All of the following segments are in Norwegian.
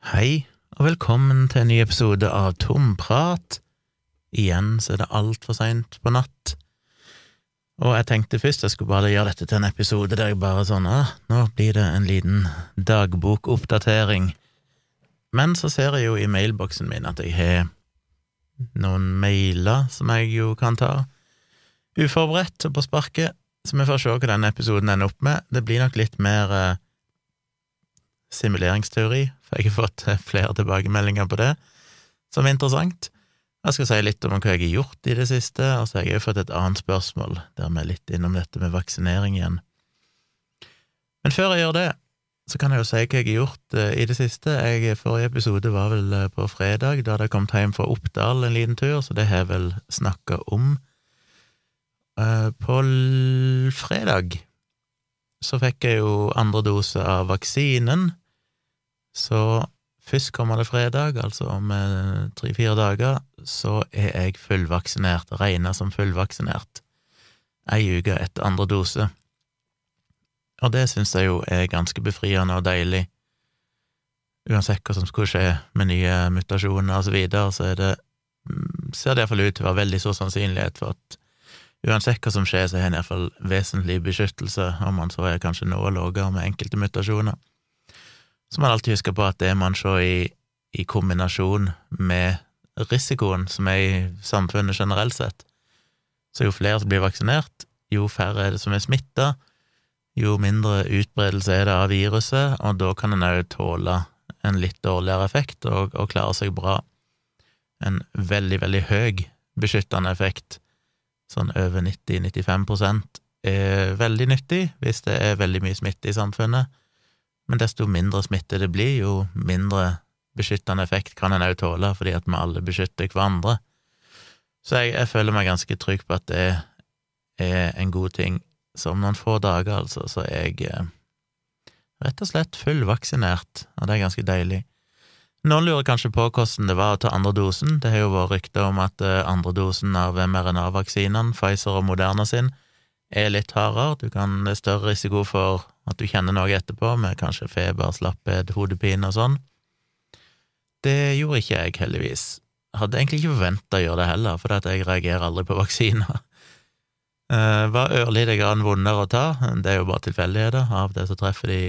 Hei, og velkommen til en ny episode av Tomprat. Igjen så er det altfor seint på natt. Og jeg tenkte først jeg skulle bare gjøre dette til en episode der jeg bare sånn ah, nå blir det en liten dagbokoppdatering. Men så ser jeg jo i mailboksen min at jeg har noen mailer som jeg jo kan ta uforberedt og på sparket, så vi får se hva denne episoden ender opp med. Det blir nok litt mer eh, simuleringsteori, for jeg har fått eh, flere tilbakemeldinger på det, som er interessant. Jeg skal si litt om hva jeg har gjort i det siste, og så har jeg jo fått et annet spørsmål, der vi er litt innom dette med vaksinering igjen. Men før jeg gjør det, så kan jeg jo si hva jeg har gjort eh, i det siste. Jeg, Forrige episode var vel eh, på fredag, da hadde jeg kommet hjem fra Oppdal en liten tur, så det har jeg vel snakka om. På fredag så fikk jeg jo andre dose av vaksinen, så først det fredag, altså om eh, tre-fire dager, så er jeg fullvaksinert, regna som fullvaksinert, ei uke etter andre dose. Og det syns jeg jo er ganske befriende og deilig. Uansett hva som skulle skje med nye mutasjoner og så videre, så det, mm, ser det iallfall ut til å være veldig stor sannsynlighet for at uansett hva som skjer, så har en iallfall vesentlig beskyttelse, om man så er kanskje noe lavere med enkelte mutasjoner så må man alltid huske på at det man se i, i kombinasjon med risikoen som er i samfunnet generelt sett. Så jo flere som blir vaksinert, jo færre er det som er smitta, jo mindre utbredelse er det av viruset, og da kan en òg tåle en litt dårligere effekt og, og klare seg bra. En veldig, veldig høy beskyttende effekt, sånn over 90-95% er veldig nyttig hvis det er veldig mye smitte i samfunnet men desto mindre smitte det blir, jo mindre beskyttende effekt kan en òg tåle, fordi at vi alle beskytter hverandre. Så jeg, jeg, føler meg ganske trygg på at det er en god ting. Så om noen få dager, altså, så er jeg eh, rett og slett fullvaksinert, og det er ganske deilig. Noen lurer kanskje på hvordan det var å ta andre dosen. Det har jo vært rykter om at eh, andre dosen av mRNA-vaksinene, Pfizer og Moderna sin, er litt hardere. Du kan, det større risiko for at du kjenner noe etterpå, med kanskje feber, slapphet, hodepine og sånn. Det gjorde ikke jeg, heldigvis. Hadde egentlig ikke forventa å gjøre det heller, for jeg reagerer aldri på vaksiner. Uh, var ørlite grann vondere å ta, det er jo bare tilfeldigheter. Av det så treffer de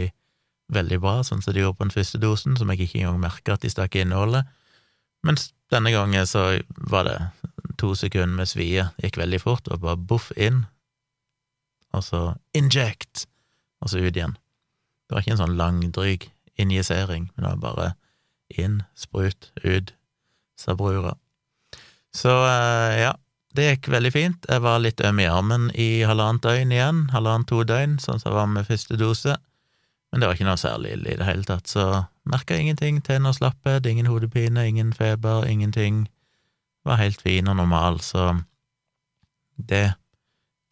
veldig bra, sånn som de gjorde på den første dosen, som jeg ikke engang merka at de stakk innholdet. Mens denne gangen så var det to sekunder med svie, gikk veldig fort, og bare boff inn, og så inject, og så ut igjen. Det var ikke en sånn langdryg injisering, men det var bare inn, sprut, ut, sa brura. Så eh, ja, det gikk veldig fint. Jeg var litt øm i armen i halvannet døgn igjen, halvannet-to døgn, sånn som jeg var med første dose, men det var ikke noe særlig ille i det hele tatt, så merka ingenting, tenner slapphet, ingen hodepine, ingen feber, ingenting. Var helt fin og normal, så det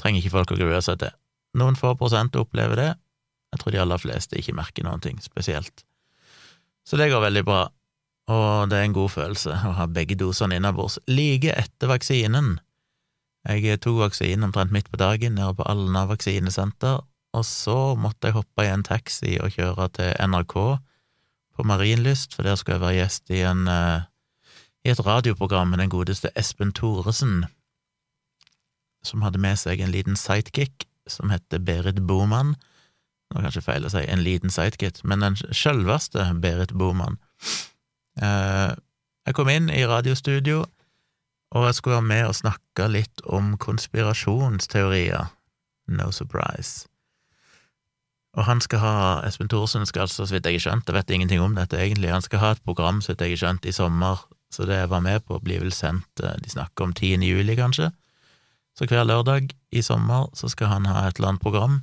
trenger ikke folk å grue seg til. Noen få prosent opplever det. Jeg tror de aller fleste ikke merker noen ting spesielt. Så det går veldig bra, og det er en god følelse å ha begge dosene innabords like etter vaksinen. Jeg tok vaksinen omtrent midt på dagen nede på Alna vaksinesenter, og så måtte jeg hoppe i en taxi og kjøre til NRK på Marienlyst, for der skulle jeg være gjest i, en, uh, i et radioprogram med den godeste Espen Thoresen, som hadde med seg en liten sidekick som heter Berit Boman. Det var kanskje feil å si en liten sidekick, men den sjølveste Berit Boman. Eh, jeg kom inn i radiostudio, og jeg skulle være med og snakke litt om konspirasjonsteorier. No surprise. Og han skal ha, Espen Thorsen skal altså, så vidt jeg har skjønt, jeg vet ingenting om dette egentlig, han skal ha et program, så vidt jeg har skjønt, i sommer, så det jeg var med på, blir vel sendt, eh, de snakker om 10. juli, kanskje. Så hver lørdag i sommer så skal han ha et eller annet program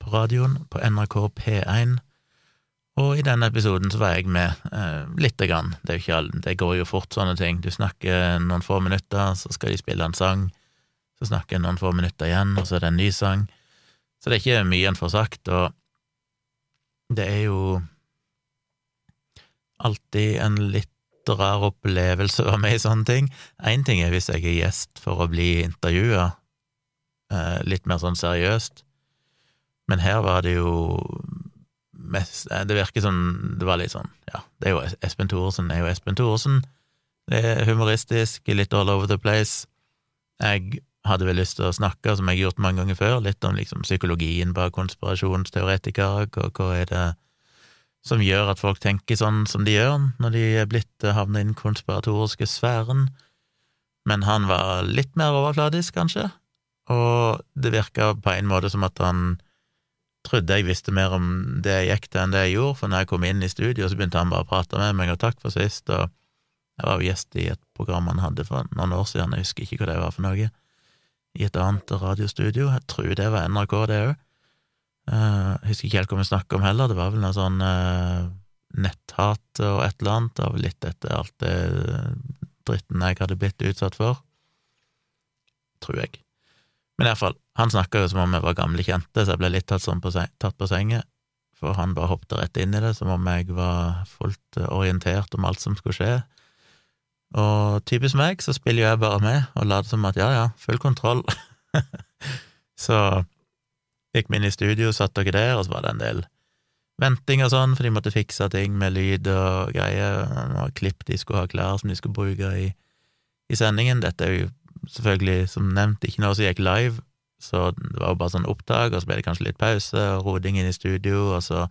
på radioen, på NRK P1, og i denne episoden så var jeg med eh, lite grann. Det, ikke, det, går jo fort, sånne ting. Du snakker noen få minutter, så skal de spille en sang, så snakker en noen få minutter igjen, og så er det en ny sang. Så det er ikke mye en får sagt, og det er jo alltid en litt rar opplevelse å være med i sånne ting. Én ting er hvis jeg er gjest for å bli intervjua, eh, litt mer sånn seriøst, men her var det jo mest Det virker som det var litt sånn Ja, det er jo Espen Thoresen, er jo Espen Thoresen. Det er humoristisk, litt all over the place. Jeg hadde vel lyst til å snakke, som jeg har gjort mange ganger før, litt om liksom psykologien bak konspirasjonsteoretikere, og hva er det som gjør at folk tenker sånn som de gjør når de er blitt havna havnet i den konspiratoriske sfæren. Men han var litt mer overfladisk, kanskje, og det virka på en måte som at han trodde jeg visste mer om det jeg gikk til, enn det jeg gjorde, for når jeg kom inn i studio, så begynte han bare å prate med meg, og takk for sist, og jeg var jo gjest i et program han hadde for noen år siden, jeg husker ikke hva det var for noe, i et annet radiostudio, jeg tror det var NRK, det òg. Uh, jeg husker ikke helt hva vi snakket om heller, det var vel noe sånn uh, netthat og et eller annet, av litt etter alt det dritten jeg hadde blitt utsatt for. Tror jeg. Men iallfall, han snakka jo som om vi var gamle kjente, så jeg ble litt tatt, sånn på, tatt på senga, for han bare hoppet rett inn i det, som om jeg var fullt orientert om alt som skulle skje. Og typisk meg, så spiller jo jeg bare med og later som at ja, ja, full kontroll. så Gikk vi inn i studio, satt dere der, og så var det en del venting og sånn, for de måtte fikse ting med lyd og greier, og klipp de skulle ha klær som de skulle bruke i, i sendingen. Dette er jo selvfølgelig, som nevnt, ikke noe som gikk live, så det var jo bare sånn opptak, og så ble det kanskje litt pause og roding inn i studio, og så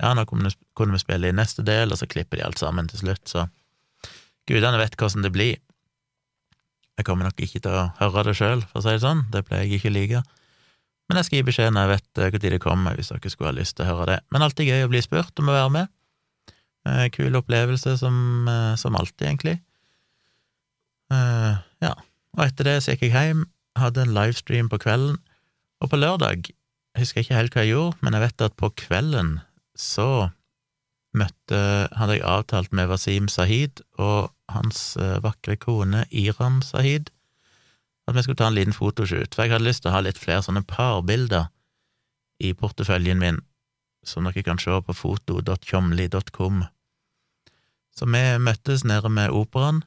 ja, nå kunne, vi spille i neste del, og så klipper de alt sammen til slutt, så gudene vet hvordan det blir. Jeg kommer nok ikke til å høre det sjøl, for å si det sånn, det pleier jeg ikke å like. Men jeg skal gi beskjed når jeg vet når eh, det kommer, hvis dere skulle ha lyst til å høre det. Men alltid gøy å bli spurt om å være med. Eh, kul opplevelse som, eh, som alltid, egentlig. ja. Og etter det så gikk jeg hjem, hadde en livestream på kvelden, og på lørdag jeg husker ikke helt hva jeg gjorde, men jeg vet at på kvelden så møtte Hadde jeg avtalt med Wasim Sahid og hans vakre kone Iram Sahid at vi skulle ta en liten fotoshoot, for jeg hadde lyst til å ha litt flere sånne parbilder i porteføljen min, som dere kan se på foto.tjomli.com. Så vi møttes nede med operaen.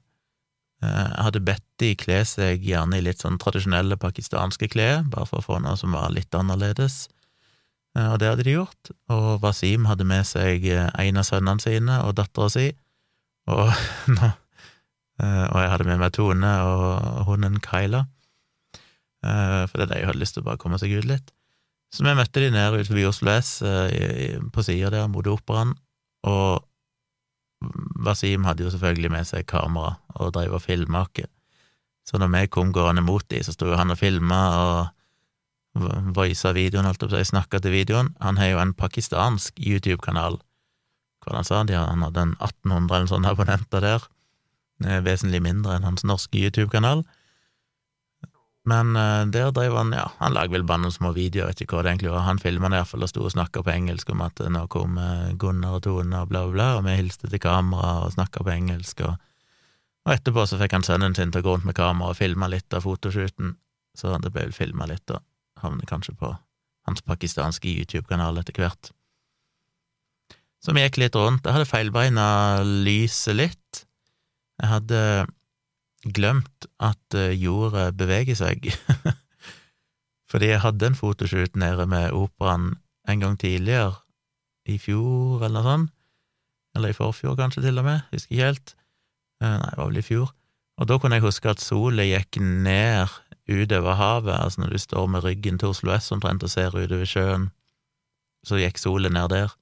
Eh, jeg hadde bedt de kle seg gjerne i litt sånn tradisjonelle pakistanske klær, bare for å få noe som var litt annerledes, eh, og det hadde de gjort. Og Wasim hadde med seg eh, en av sønnene sine og dattera si, og, og jeg hadde med meg Tone og hunden Kyla. Eh, for det er det jeg hadde lyst til å bare komme seg ut litt. Så vi møtte de nede utenfor Oslo S, eh, på sida der mot Operaen, og Wasim hadde jo selvfølgelig med seg kamera og drev og filma oss. Så når vi kom gående mot de, så sto jo han og filma og voisa videoen, holdt opp, så jeg snakka til videoen. Han har jo en pakistansk YouTube-kanal. Hva han sa de? Han hadde en 1800 eller sånne abonnenter der. Eh, vesentlig mindre enn hans norske YouTube-kanal. Men uh, der drev han, ja, han lager vel bare noen små videoer, vet ikke hva det egentlig var. Han filma det iallfall og sto og snakka på engelsk om at nå kom uh, Gunnar og Tone og bla, bla, bla, og vi hilste til kamera og snakka på engelsk, og, og, etterpå så fikk han sønnen sin til å gå rundt med kamera og filme litt av fotoshooten, så det ble vel filma litt, og havner kanskje på hans pakistanske YouTube-kanal etter hvert. Så vi gikk litt rundt. Jeg hadde feilbeina lyset litt. Jeg hadde glemt at jordet jorda beveger seg. Fordi jeg hadde en fotoshoot nede med operaen en gang tidligere, i fjor eller noe sånt, eller i forfjor kanskje til og med, husker ikke helt. Eh, nei, det var vel i fjor. Og da kunne jeg huske at sola gikk ned utover havet, altså når du står med ryggen til Oslo S omtrent og ser utover sjøen, så gikk sola ned der.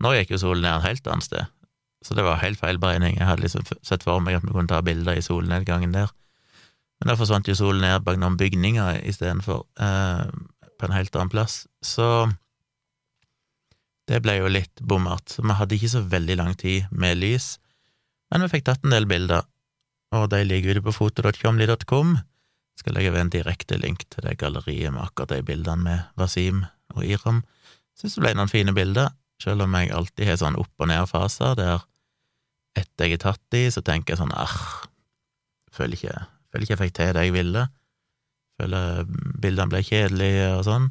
Nå gikk jo solen ned et helt annet sted, så det var helt feil beregning. Jeg hadde liksom sett for meg at vi kunne ta bilder i solnedgangen der. Men da forsvant jo solen ned bak noen bygninger istedenfor, eh, på en helt annen plass. Så det ble jo litt bommert. Vi hadde ikke så veldig lang tid med lys, men vi fikk tatt en del bilder, og de ligger ute på foto.comly.com. Skal legge ved en direkte link til det galleriet med akkurat de bildene med Wasim og Iram. Syns det ble noen fine bilder, selv om jeg alltid har sånn opp- og ned-faser der etter jeg har tatt de, så tenker jeg sånn arr, føler ikke, føler ikke jeg fikk til det jeg ville. Føler bildene ble kjedelige og sånn.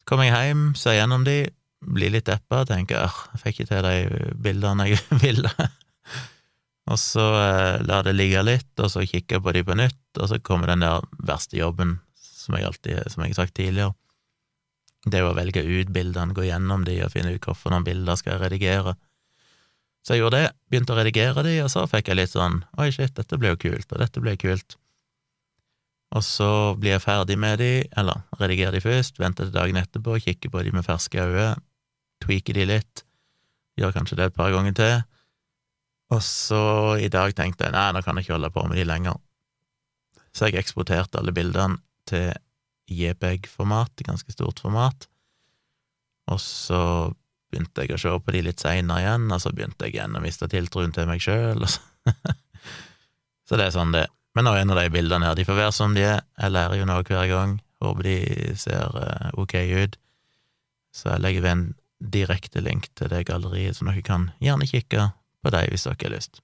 Så kommer jeg hjem, ser gjennom de, blir litt deppa, tenker arr, jeg fikk ikke til de bildene jeg ville. og så eh, lar det ligge litt, og så kikker jeg på de på nytt, og så kommer den der verste jobben, som jeg alltid, som jeg har sagt tidligere, Det er å velge ut bildene, gå gjennom de og finne ut noen bilder skal jeg redigere. Så jeg gjorde det, begynte å redigere de, og så fikk jeg litt sånn oi, shit, dette ble jo kult, og dette ble kult. Og så blir jeg ferdig med de, eller redigerer de først, venter til dagen etterpå, kikker på de med ferske øyne, tweaker de litt, gjør kanskje det et par ganger til, og så i dag tenkte jeg nei, nå kan jeg ikke holde på med de lenger. Så jeg eksporterte alle bildene til JPEG-format, ganske stort format, og så begynte jeg å se på de litt seinere igjen, og så begynte jeg igjen å miste tiltroen til meg sjøl, så. så det er sånn det Men nå er en av de bildene her, de får være som de er, jeg lærer jo noe hver gang, håper de ser uh, ok ut, så jeg legger ved en direkte link til det galleriet, så dere kan gjerne kikke på dem hvis dere har lyst.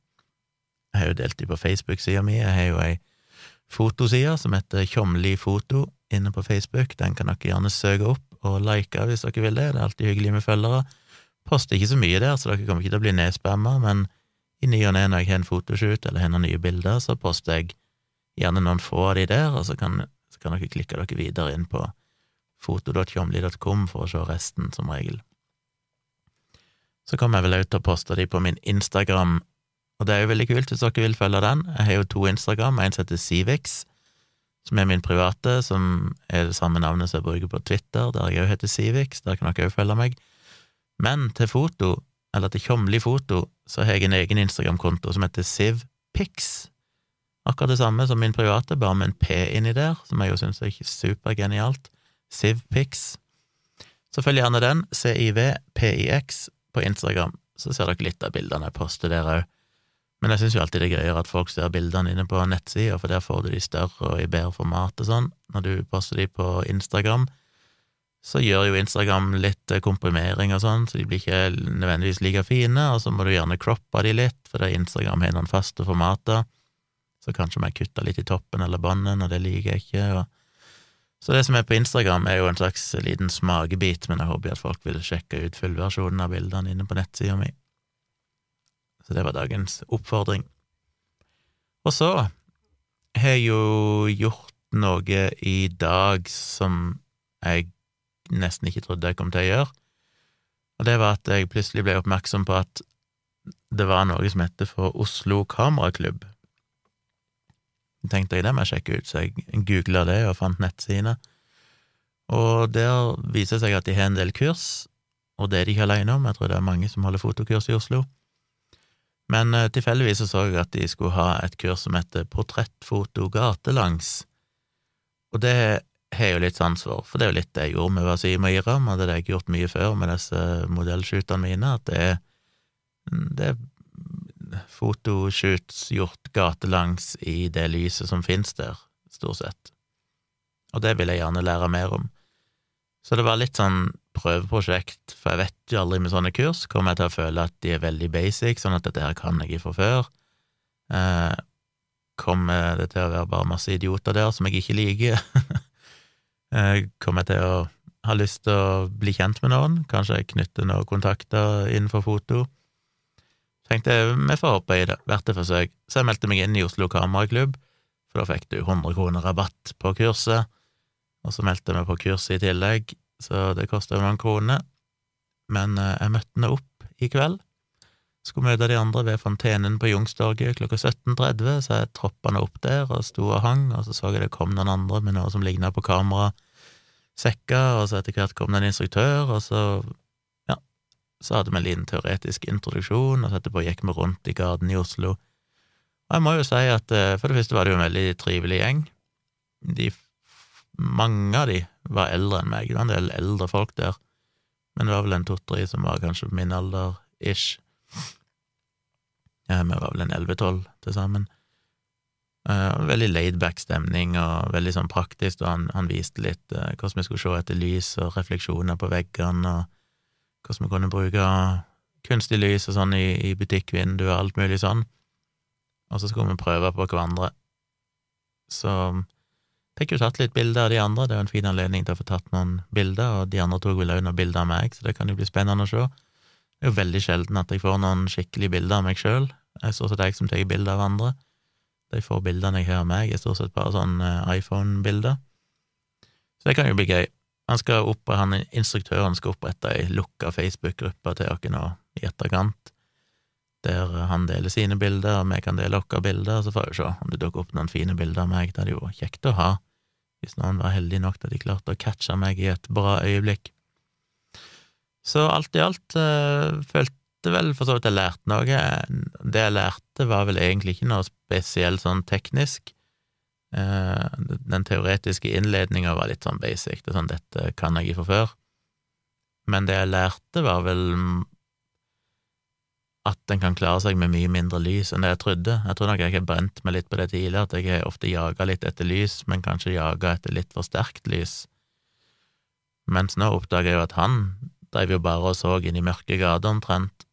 Jeg har jo delt de på Facebook-sida mi, jeg har jo ei fotoside som heter Tjomli foto inne på Facebook, den kan dere gjerne søke opp og like hvis dere vil det, det er alltid hyggelig med følgere. Poster ikke så mye der, så dere kommer ikke til å bli nedspamma, men i ny og ne når jeg har en fotoshoot eller har noen nye bilder, så poster jeg gjerne noen få av de der, og så kan, så kan dere klikke dere videre inn på foto.tjomli.com for å se resten, som regel. Så kommer jeg vel ut og poster de på min Instagram, og det er jo veldig kult hvis dere vil følge den. Jeg har jo to Instagram, en som heter Civix, som er min private, som er det samme navnet som jeg bruker på Twitter, der jeg òg heter Civix, der kan dere òg følge meg. Men til foto, eller til Tjomli foto, så har jeg en egen Instagram-konto som heter Sivpix. Akkurat det samme som min private, bare med en P inni der, som jeg jo syns er supergenialt. Sivpix. Så følg gjerne den, CIVPIX, på Instagram, så ser dere litt av bildene jeg poster der òg. Men jeg syns jo alltid det er gøyere at folk ser bildene inne på nettsida, for der får du de større og i bedre format og sånn. Når du poster de på Instagram, så gjør jo Instagram litt komprimering og sånn, så de blir ikke nødvendigvis like fine, og så må du gjerne croppe de litt, fordi Instagram har noen faste formater, så kanskje må jeg kutte litt i toppen eller bånden, og det liker jeg ikke. og så det som er på Instagram, er jo en slags liten smakebit, men jeg håper at folk vil sjekke ut fullversjonen av bildene inne på nettsida mi. Så det var dagens oppfordring. Og så har jeg jo gjort noe i dag som jeg nesten ikke trodde jeg kom til å gjøre, og det var at jeg plutselig ble oppmerksom på at det var noe som heter for Oslo Kameraklubb tenkte jeg det må jeg sjekke ut, så jeg googla det og fant nettsidene. Og der viser det seg at de har en del kurs, og det er de ikke alene om, jeg tror det er mange som holder fotokurs i Oslo. Men uh, tilfeldigvis så, så jeg at de skulle ha et kurs som heter Portrettfoto gatelangs, og det har jeg jo litt sans for, for det er jo litt det jeg gjorde med Wasim og Iram, og det har jeg gjort mye før med disse modellshootene mine, at det er, det er fotoshoots gjort gatelangs i det lyset som finnes der, stort sett. Og det vil jeg gjerne lære mer om. Så det var litt sånn prøveprosjekt, for jeg vet jo aldri med sånne kurs, kommer jeg til å føle at de er veldig basic, sånn at dette her kan jeg fra før. Eh, kommer det til å være bare masse idioter der som jeg ikke liker? eh, kommer jeg til å ha lyst til å bli kjent med noen, kanskje knytte noen kontakter innenfor foto? tenkte jeg vi får håpe i det, verdt et forsøk, så jeg meldte meg inn i Oslo Kameraklubb, for da fikk du 100 kroner rabatt på kurset, og så meldte jeg meg på kurset i tillegg, så det koster noen kroner, men eh, jeg møtte henne opp i kveld, skulle møte de andre ved Fontenen på Youngstorget klokka 17.30, så jeg troppa henne opp der og sto og hang, og så så jeg det kom noen andre med noe som ligna på kamerasekker, og så etter hvert kom det en instruktør, og så så hadde vi en liten teoretisk introduksjon, og så etterpå gikk vi rundt i gaten i Oslo. Og jeg må jo si at eh, for det første var det jo en veldig trivelig gjeng. De, mange av de var eldre enn meg, det var en del eldre folk der, men det var vel en to-tre som var kanskje min alder, ish. Ja, vi var vel en elleve-tolv til sammen. Uh, veldig laidback stemning, og veldig sånn praktisk, og han, han viste litt uh, hvordan vi skulle se etter lys og refleksjoner på veggene, og hvordan vi kunne bruke kunstig lys og sånn i, i butikkvinduer og alt mulig sånn, og så skulle vi prøve på hverandre. Så fikk jo tatt litt bilder av de andre, det er jo en fin anledning til å få tatt noen bilder, og de andre tok vel også noen bilder av meg, så det kan jo bli spennende å se. Det er jo veldig sjelden at jeg får noen skikkelige bilder av meg sjøl, det er stort sett jeg som tar bilder av andre. De få bildene jeg har av meg, er stort sett bare sånn eh, iPhone-bilder. Så det kan jo bli gøy. Han skal opp, han instruktøren skal opprette ei lukka Facebook-gruppe til oss nå i etterkant, der han deler sine bilder, og vi kan dele våre bilder, så får vi se om det dukker opp noen fine bilder av meg. Det hadde jo kjekt å ha, hvis noen var heldig nok til at de klarte å catche meg i et bra øyeblikk. Så alt i alt øh, følte vel for så vidt jeg lærte noe. Det jeg lærte, var vel egentlig ikke noe spesielt sånn teknisk. Eh, den teoretiske innledninga var litt sånn basic, det er sånn 'dette kan jeg fra før', men det jeg lærte, var vel at en kan klare seg med mye mindre lys enn det jeg trodde. Jeg tror nok jeg har brent meg litt på det tidligere, at jeg har ofte jaga litt etter lys, men kanskje jaga etter litt for sterkt lys. Mens nå oppdager jeg jo at han drev jo bare og så inn i mørke gater omtrent,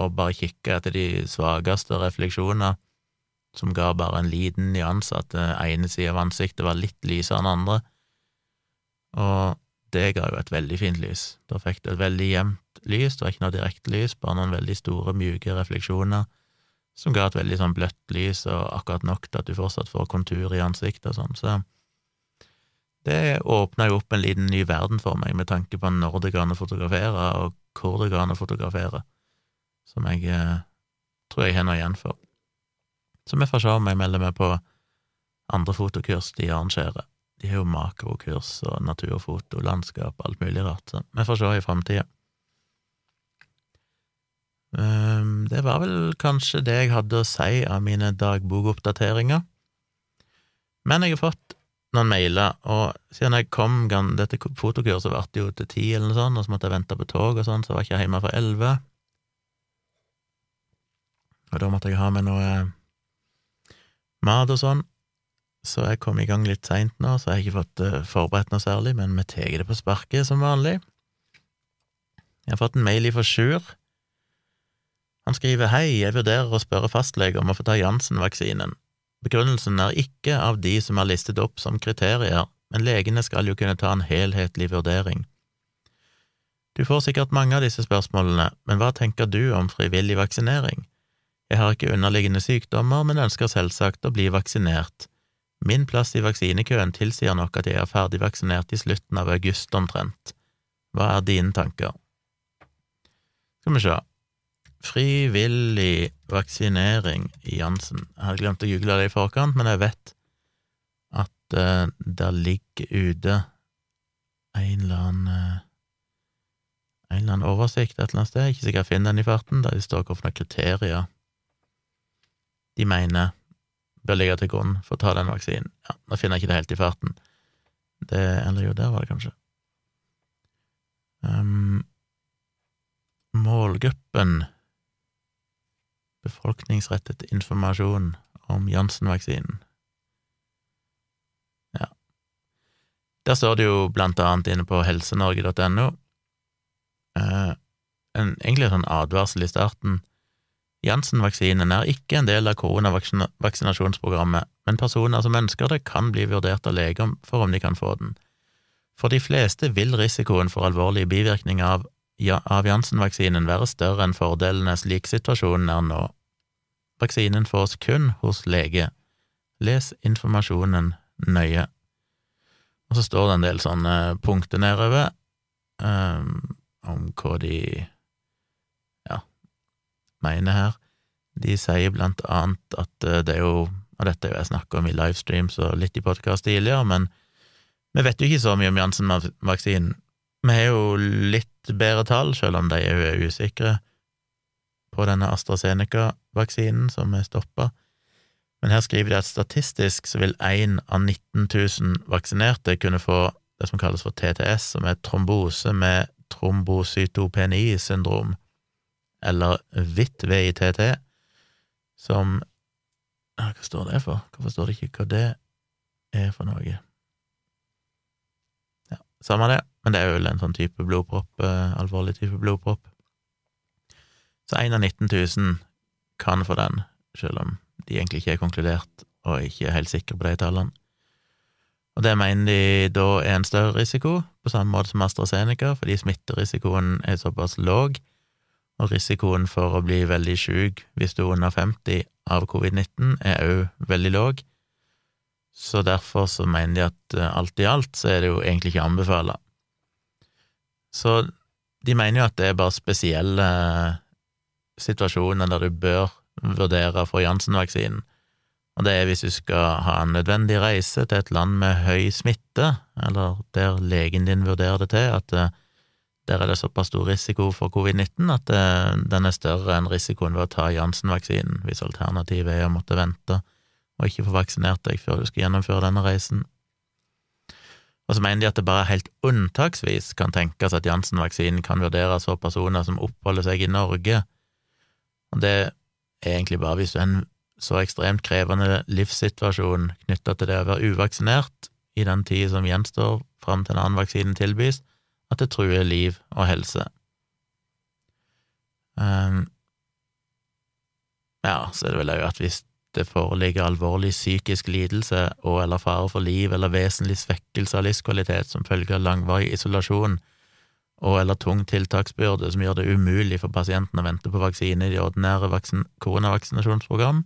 og bare kikka etter de svakeste refleksjoner som ga bare en liten nyanse, at den ene sida av ansiktet var litt lysere enn andre, og det ga jo et veldig fint lys. Da fikk du et veldig jevnt lys, det var ikke noe direkte lys, bare noen veldig store, mjuke refleksjoner som ga et veldig sånn bløtt lys, og akkurat nok til at du fortsatt får kontur i ansiktet og sånn, så det åpna jo opp en liten ny verden for meg med tanke på når det går an å fotografere, og hvor det går an å fotografere, som jeg eh, tror jeg har noe igjen for. Så vi får se om jeg melder meg på andre fotokurs de arrangerer. De har jo makrokurs og naturfoto, landskap, alt mulig rart, så vi får se i framtida. Um, det var vel kanskje det jeg hadde å si av mine dagbokoppdateringer. Men jeg har fått noen mailer, og siden jeg kom Dette fotokurset varte jo til ti eller noe sånt, og så måtte jeg vente på tog og sånn, så var jeg ikke hjemme for elleve. Og da måtte jeg ha med noe mat og sånn, så jeg kom i gang litt seint nå, så jeg har ikke fått uh, forberedt noe særlig, men vi tar det på sparket som vanlig. Jeg har fått en mail ifra Sjur. Han skriver hei, jeg vurderer å spørre fastlege om å få ta Janssen-vaksinen. Begrunnelsen er ikke av de som er listet opp som kriterier, men legene skal jo kunne ta en helhetlig vurdering. Du får sikkert mange av disse spørsmålene, men hva tenker du om frivillig vaksinering? Jeg har ikke underliggende sykdommer, men ønsker selvsagt å bli vaksinert. Min plass i vaksinekøen tilsier nok at jeg er ferdig vaksinert i slutten av august omtrent. Hva er dine tanker? Skal vi se. Frivillig vaksinering i Jansen. Jeg hadde glemt å google det i forkant, men jeg vet at uh, der ligger ute en eller annen uh, en eller annen oversikt et eller annet sted, ikke sikkert jeg finner den i farten, der det står hvilke kriterier de mener bør ligge til grunn for å ta den vaksinen. Ja, nå finner jeg ikke det helt i farten. Det Eller jo, der var det kanskje. Um, målgruppen Befolkningsrettet informasjon om Janssen-vaksinen. Ja. Der står det jo blant annet inne på helsenorge.no eh, en, egentlig en sånn advarsel i starten Janssen-vaksinen er ikke en del av koronavaksinasjonsprogrammet, men personer som ønsker det, kan bli vurdert av lege for om de kan få den. For de fleste vil risikoen for alvorlige bivirkninger av, av Janssen-vaksinen være større enn fordelene slik situasjonen er nå. Vaksinen fås kun hos lege. Les informasjonen nøye. Og så står det en del sånne punkter nedover um, om hva de mener her. De sier blant annet at eh, det er jo Og dette har jeg snakket om i livestreams og litt i podkast tidligere, men vi vet jo ikke så mye om Janssen-vaksinen. Vi har jo litt bedre tall, selv om de er usikre på denne AstraZeneca-vaksinen som er stoppa. Men her skriver de at statistisk så vil én av 19 000 vaksinerte kunne få det som kalles for TTS, som er trombose med trombocytopeni-syndrom eller VIT-VITT, som Hva står det for? Hvorfor står det ikke hva det er for noe? Samme det, men det er jo en sånn type blodpropp, eh, alvorlig type blodpropp. Så én av 19 000 kan få den, selv om de egentlig ikke er konkludert og ikke er helt sikre på de tallene. Og det mener de da er en større risiko, på samme måte som AstraZeneca, fordi smitterisikoen er såpass låg og risikoen for å bli veldig syk hvis du er under 50 av covid-19 er òg veldig låg, så derfor så mener de at eh, alt i alt så er det jo egentlig ikke anbefala. Så de mener jo at det er bare spesielle situasjoner der du bør vurdere for Janssen-vaksinen. Og det er hvis du skal ha en nødvendig reise til et land med høy smitte, eller der legen din vurderer det til at eh, der er det såpass stor risiko for covid-19 at eh, den er større enn risikoen ved å ta Janssen-vaksinen, hvis alternativet er å måtte vente og ikke få vaksinert deg før du skal gjennomføre denne reisen. Og så mener de at det bare helt unntaksvis kan tenkes at Janssen-vaksinen kan vurderes for personer som oppholder seg i Norge, og det er egentlig bare hvis du er en så ekstremt krevende livssituasjon knytta til det å være uvaksinert i den tid som gjenstår fram til en annen vaksine tilbys, at det truer liv og helse. Um, ja, så er det vel òg at hvis det foreligger alvorlig psykisk lidelse og eller fare for liv eller vesentlig svekkelse av livskvalitet som følge av langvarig isolasjon og eller tung tiltaksbyrde som gjør det umulig for pasienten å vente på vaksine i de ordinære koronavaksinasjonsprogram,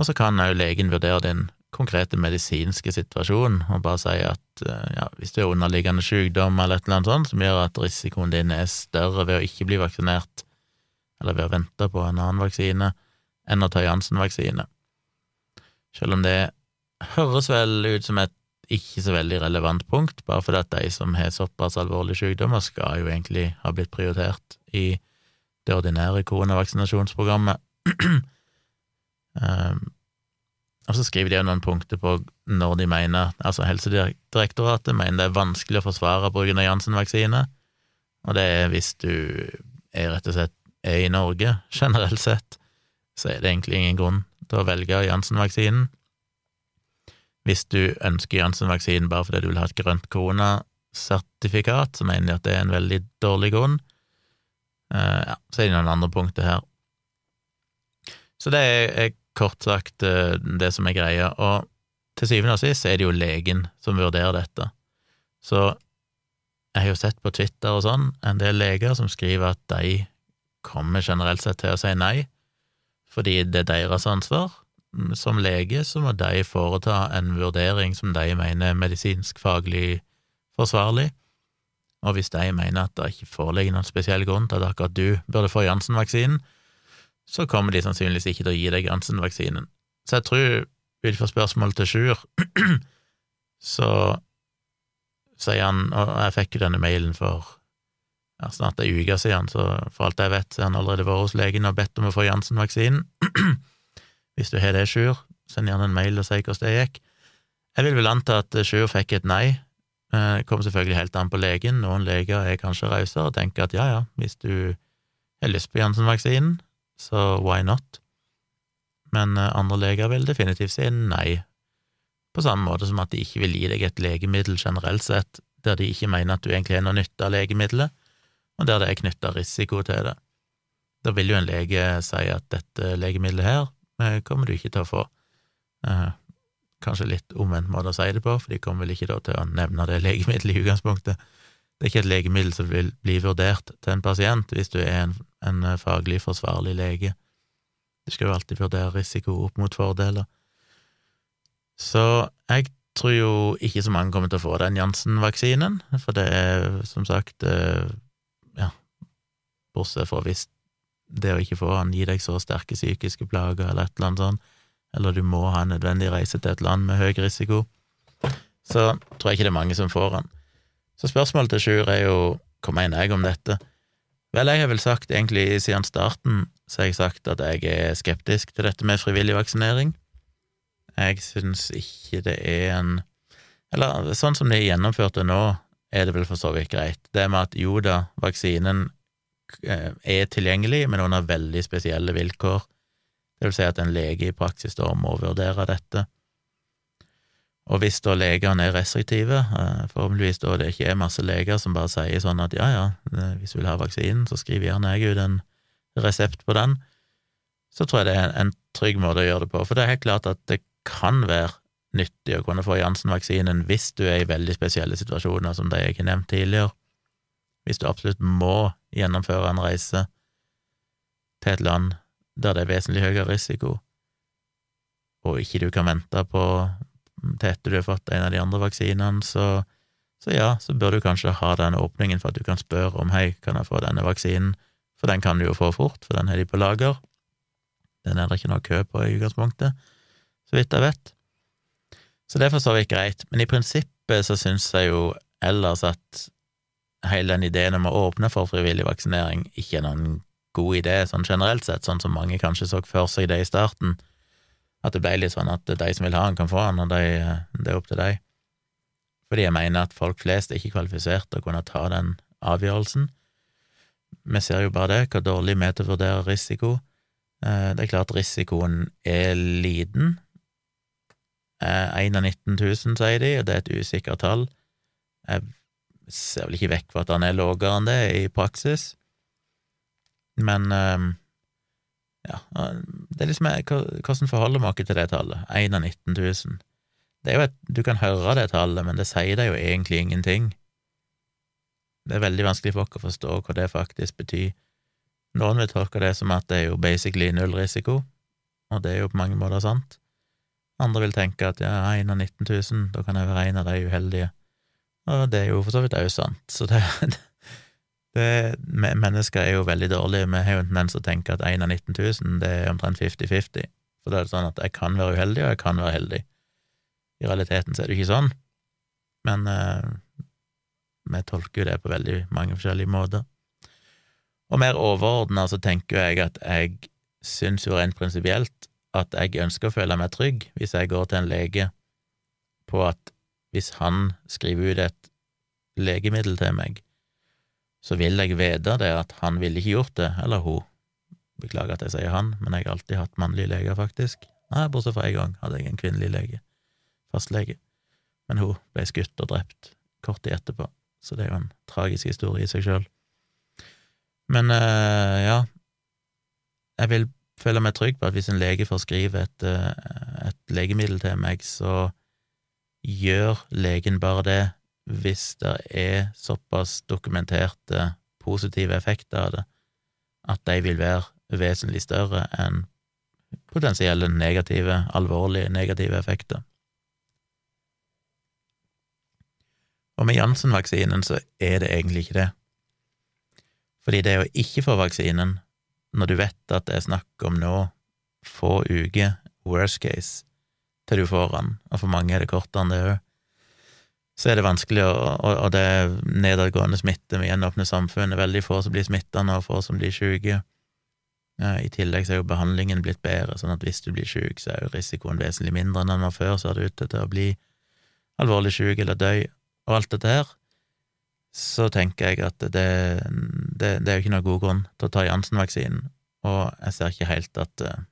og så kan òg legen vurdere din konkrete medisinske situasjon og bare si at eh, ja, hvis du har underliggende sykdom eller et eller annet sånt som gjør at risikoen din er større ved å ikke bli vaksinert, eller ved å vente på en annen vaksine, enn å ta Janssen-vaksine. Selv om det høres vel ut som et ikke så veldig relevant punkt, bare fordi at de som har såpass alvorlige sykdommer, skal jo egentlig ha blitt prioritert i det ordinære koronavaksinasjonsprogrammet. Um, og så skriver de jo noen punkter på når de mener, altså Helsedirektoratet mener det er vanskelig å forsvare bruken av Janssen-vaksine, og det er hvis du er rett og slett er i Norge, generelt sett, så er det egentlig ingen grunn til å velge Janssen-vaksinen. Hvis du ønsker Janssen-vaksinen bare fordi du vil ha et grønt koronasertifikat, så mener de at det er en veldig dårlig grunn. Uh, ja, så er det noen andre punkter her. Så det er, er kort sagt uh, det som er greia, og til syvende og sist er det jo legen som vurderer dette. Så jeg har jo sett på Twitter og sånn en del leger som skriver at de kommer generelt sett til å si nei, fordi det er deres ansvar. Som lege så må de foreta en vurdering som de mener er medisinsk-faglig forsvarlig, og hvis de mener at det ikke foreligger noen spesiell grunn til at akkurat du burde få Janssen-vaksinen, så kommer de sannsynligvis ikke til å gi deg Janssen-vaksinen. Så jeg tror, ut fra spørsmålet til Sjur, så sier han, og jeg fikk jo denne mailen for ja, snart ei uke siden, så for alt jeg vet, så har han allerede vært hos legen og bedt om å få Janssen-vaksinen. Hvis du har det, Sjur, send gjerne en mail og si hvordan det gikk. Jeg vil vel anta at Sjur fikk et nei. Det eh, kommer selvfølgelig helt an på legen. Noen leger er kanskje rausere og tenker at ja, ja, hvis du har lyst på Janssen-vaksinen, så why not? Men eh, andre leger vil definitivt si nei, på samme måte som at de ikke vil gi deg et legemiddel generelt sett, der de ikke mener at du egentlig har noe nytte av legemiddelet, og der det er knytta risiko til det. Da vil jo en lege si at dette legemiddelet her eh, kommer du ikke til å få. Eh, kanskje litt omvendt måte å si det på, for de kommer vel ikke til å nevne det legemiddelet i utgangspunktet. Det er ikke et legemiddel som vil bli vurdert til en pasient hvis du er en en faglig forsvarlig lege. Du skal jo alltid vurdere risiko opp mot fordeler. Så jeg tror jo ikke så mange kommer til å få den Janssen-vaksinen, for det er som sagt eh, bortsett fra hvis det å ikke få han gir deg så sterke psykiske plager eller et eller annet sånt, eller du må ha en nødvendig reise til et land med høy risiko, så tror jeg ikke det er mange som får han. Så spørsmålet til Sjur er jo hva mener jeg om dette? Vel, jeg har vel sagt egentlig siden starten, så har jeg sagt at jeg er skeptisk til dette med frivillig vaksinering. Jeg syns ikke det er en Eller sånn som de er gjennomført det nå, er det vel for så vidt greit. Det med at jo da, vaksinen er tilgjengelig, men under veldig spesielle vilkår. Det vil si at en lege i praksis da må vurdere dette. Og hvis da legene er restriktive, eh, forhåpentligvis da det ikke er masse leger som bare sier sånn at ja, ja, hvis du vil ha vaksinen, så skriver gjerne jeg ut en resept på den, så tror jeg det er en trygg måte å gjøre det på. For det er helt klart at det kan være nyttig å kunne få Janssen-vaksinen hvis du er i veldig spesielle situasjoner, som det jeg har nevnt tidligere. Hvis du absolutt må gjennomføre en reise til et land der det er vesentlig høyere risiko, og ikke du kan vente på til etter du har fått en av de andre vaksinene, så, så ja, så bør du kanskje ha den åpningen for at du kan spørre om hei, kan jeg få denne vaksinen, for den kan du jo få fort, for den har de på lager. Den er det ikke noe kø på i utgangspunktet, så vidt jeg vet. Så det er for så vidt greit, men i prinsippet så syns jeg jo ellers at hele den ideen om å åpne for frivillig vaksinering ikke er noen god idé, sånn generelt sett, sånn som mange kanskje så for seg det i starten, at det ble litt sånn at de som vil ha den, kan få den, og de, det er opp til dem fordi jeg mener at folk flest er ikke kvalifisert til å kunne ta den avgjørelsen. Vi ser jo bare det, hvor dårlig vi er til å vurdere risiko. Eh, det er klart risikoen er liten. 1 av 19 000, sier de, og det er et usikkert tall. Jeg ser vel ikke vekk fra at han er lavere enn det i praksis, men eh, ja, det er liksom Hvordan forholder man seg til det tallet? 1 av 19 000. Det er jo et, Du kan høre det tallet, men det sier deg jo egentlig ingenting. Det er veldig vanskelig for oss å forstå hva det faktisk betyr. Noen vil tolke det som at det er jo basically null risiko, og det er jo på mange måter sant. Andre vil tenke at ja, 1 av 19 000, da kan jeg være en av de uheldige. Og det er jo for så vidt òg sant, så det, det Mennesker er jo veldig dårlige, vi har jo en tendens til å tenke at 1 av 19 000, det er omtrent 50-50, for det er sånn at jeg kan være uheldig, og jeg kan være heldig. I realiteten så er det ikke sånn, men eh, vi tolker jo det på veldig mange forskjellige måter. Og mer overordna så tenker jeg at jeg syns jo rent prinsipielt at jeg ønsker å føle meg trygg hvis jeg går til en lege på at hvis han skriver ut et legemiddel til meg, så vil jeg vite det at han ville ikke gjort det, eller hun. Beklager at jeg sier han, men jeg har alltid hatt mannlige leger, faktisk. Nei, bortsett fra en gang hadde jeg en kvinnelig lege fastlege, men hun ble skutt og drept kort tid etterpå, så det er jo en tragisk historie i seg sjøl. Men øh, ja, jeg vil føle meg trygg på at hvis en lege forskriver et, uh, et legemiddel til meg, så gjør legen bare det hvis det er såpass dokumenterte positive effekter av det, at de vil være vesentlig større enn potensielle negative, alvorlige negative effekter. Og med Janssen-vaksinen så er det egentlig ikke det. Fordi det å ikke få vaksinen, når du vet at det er snakk om nå få uker, worst case, til du får den, og for mange er det kortere enn det òg, så er det vanskelig, og, det er nedadgående smitte med gjenåpne samfunnet, veldig få som blir smitta nå, få som blir syke. I tillegg så er jo behandlingen blitt bedre, sånn at hvis du blir syk, så er jo risikoen vesentlig mindre enn den var før, så er det ute til å bli alvorlig syk eller dø og alt dette her, så tenker jeg at det, det, det er jo ikke noen god grunn til å ta Janssen-vaksinen, og jeg ser ikke helt at, eh,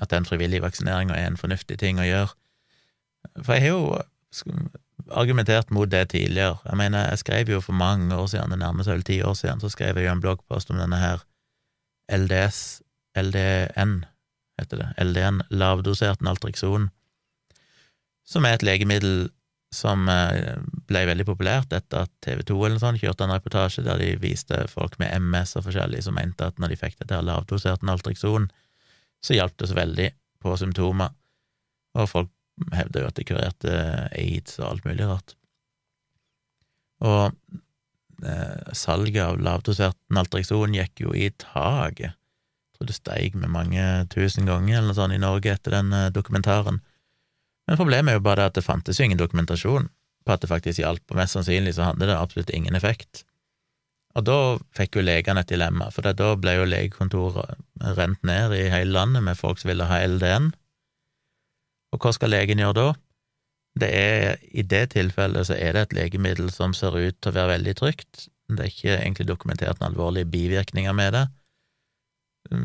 at den frivillige vaksineringa er en fornuftig ting å gjøre. For jeg har jo argumentert mot det tidligere. Jeg mener, jeg skrev jo for mange år siden, det nærmer seg vel ti år siden, så skrev jeg jo en bloggpost om denne her LDS, LDN, heter det, LDN, lavdosert naltrikson, som er et legemiddel som eh, ble veldig populært etter at TV 2 eller noe sånt kjørte en reportasje der de viste folk med MS og forskjellig som mente at når de fikk dette lavdosert Naltrixon, så hjalp det så veldig på symptomer, og folk hevder jo at de kurerte aids og alt mulig rart. Og eh, salget av lavdosert Naltrexon gikk jo i taket. Jeg tror det steig med mange tusen ganger eller noe sånt i Norge etter den eh, dokumentaren. Men problemet er jo bare at det fantes jo ingen dokumentasjon på at det faktisk hjalp, og mest sannsynlig så hadde det absolutt ingen effekt. Og da fikk jo legene et dilemma, for da ble jo legekontoret rent ned i hele landet med folk som ville ha LDN. Og hva skal legen gjøre da? Det er, I det tilfellet så er det et legemiddel som ser ut til å være veldig trygt. Det er ikke egentlig dokumentert noen alvorlige bivirkninger med det.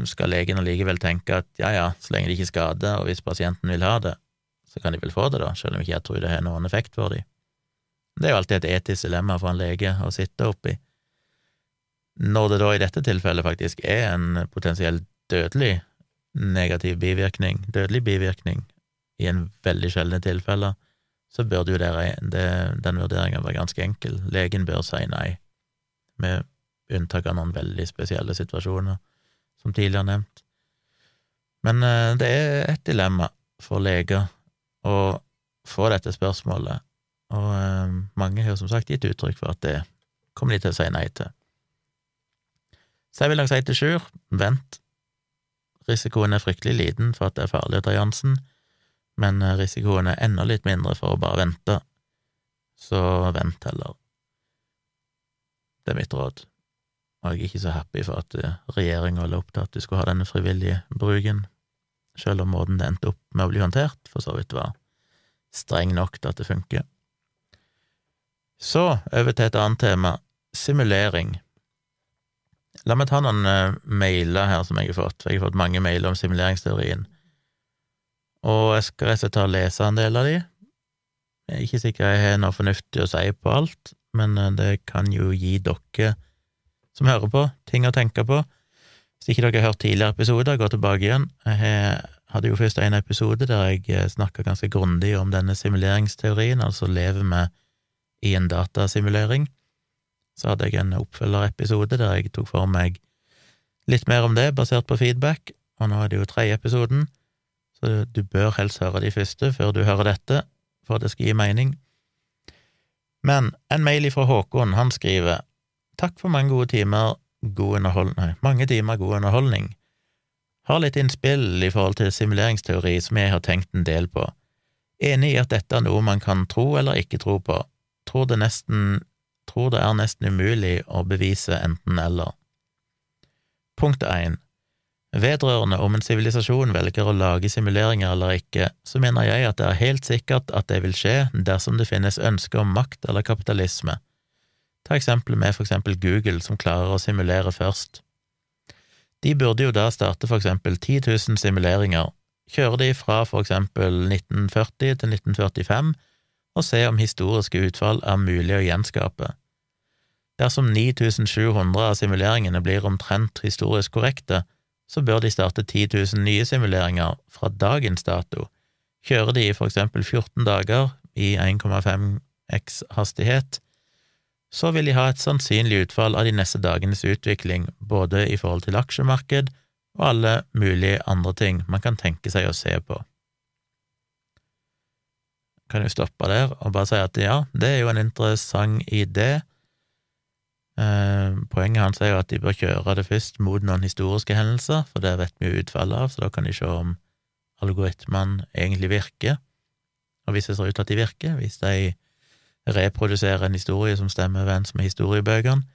Skal legen allikevel tenke at ja ja, så lenge det ikke skader, og hvis pasienten vil ha det, så kan de vel få det, da, selv om ikke jeg tror det har noen effekt for dem. Det er jo alltid et etisk dilemma for en lege å sitte oppi. Når det da i dette tilfellet faktisk er en potensielt dødelig negativ bivirkning, dødelig bivirkning, i en veldig sjeldne tilfeller, så burde jo dere, det, den vurderinga være ganske enkel. Legen bør si nei, med unntak av noen veldig spesielle situasjoner, som tidligere nevnt. Men eh, det er et dilemma for leger å få dette spørsmålet og eh, mange har som sagt gitt uttrykk for at det kommer de til å si nei til. Så jeg vil nok si til Sjur, vent. Risikoen er fryktelig liten for at det er farlig å ta Jansen, men eh, risikoen er enda litt mindre for å bare vente, så vent heller. Det er mitt råd. Og jeg er ikke så happy for at eh, regjeringa la opp til at du skulle ha denne frivillige bruken, selv om måten det endte opp med å bli håndtert, for så vidt var streng nok til at det funker. Så over til et annet tema, simulering. La meg ta noen uh, mailer her som jeg har fått, jeg har fått mange mailer om simuleringsteorien. Og jeg skal rett og slett ta og lese en del av de. Jeg er ikke sikker jeg har noe fornuftig å si på alt, men uh, det kan jo gi dere som hører på, ting å tenke på. Hvis ikke dere har hørt tidligere episoder, gå tilbake igjen. Jeg hadde jo først en episode der jeg eh, snakka ganske grundig om denne simuleringsteorien, altså leve med i en datasimulering så hadde jeg en oppfølgerepisode der jeg tok for meg litt mer om det, basert på feedback, og nå er det jo tredje episoden, så du bør helst høre de første før du hører dette, for det skal gi mening. Men en mail ifra Håkon, han skriver Takk for mange gode timer god nei, mange timer god underholdning. Har litt innspill i forhold til simuleringsteori som jeg har tenkt en del på. Enig i at dette er noe man kan tro eller ikke tro på. Tror det nesten tror det er nesten umulig å bevise enten-eller. Punkt 1. Vedrørende om en sivilisasjon velger å lage simuleringer eller ikke, så mener jeg at det er helt sikkert at det vil skje dersom det finnes ønske om makt eller kapitalisme. Ta eksempelet med for eksempel Google, som klarer å simulere først. De burde jo da starte for eksempel 10 000 simuleringer, kjøre de fra for eksempel 1940 til 1945 og se om historiske utfall er mulig å gjenskape. Dersom 9700 av simuleringene blir omtrent historisk korrekte, så bør de starte 10 000 nye simuleringer fra dagens dato. Kjører de i for eksempel 14 dager i 1,5x hastighet, så vil de ha et sannsynlig utfall av de neste dagenes utvikling, både i forhold til aksjemarked og alle mulige andre ting man kan tenke seg å se på. Kan jo stoppe der og bare si at ja, det er jo en interessant idé, Eh, poenget hans er jo at de bør kjøre det først mot noen historiske hendelser, for det vet vi jo utfallet av, så da kan de se om algoritmene egentlig virker. Og hvis det ser ut til at de virker, hvis de reproduserer en historie som stemmer overens med historiebøkene,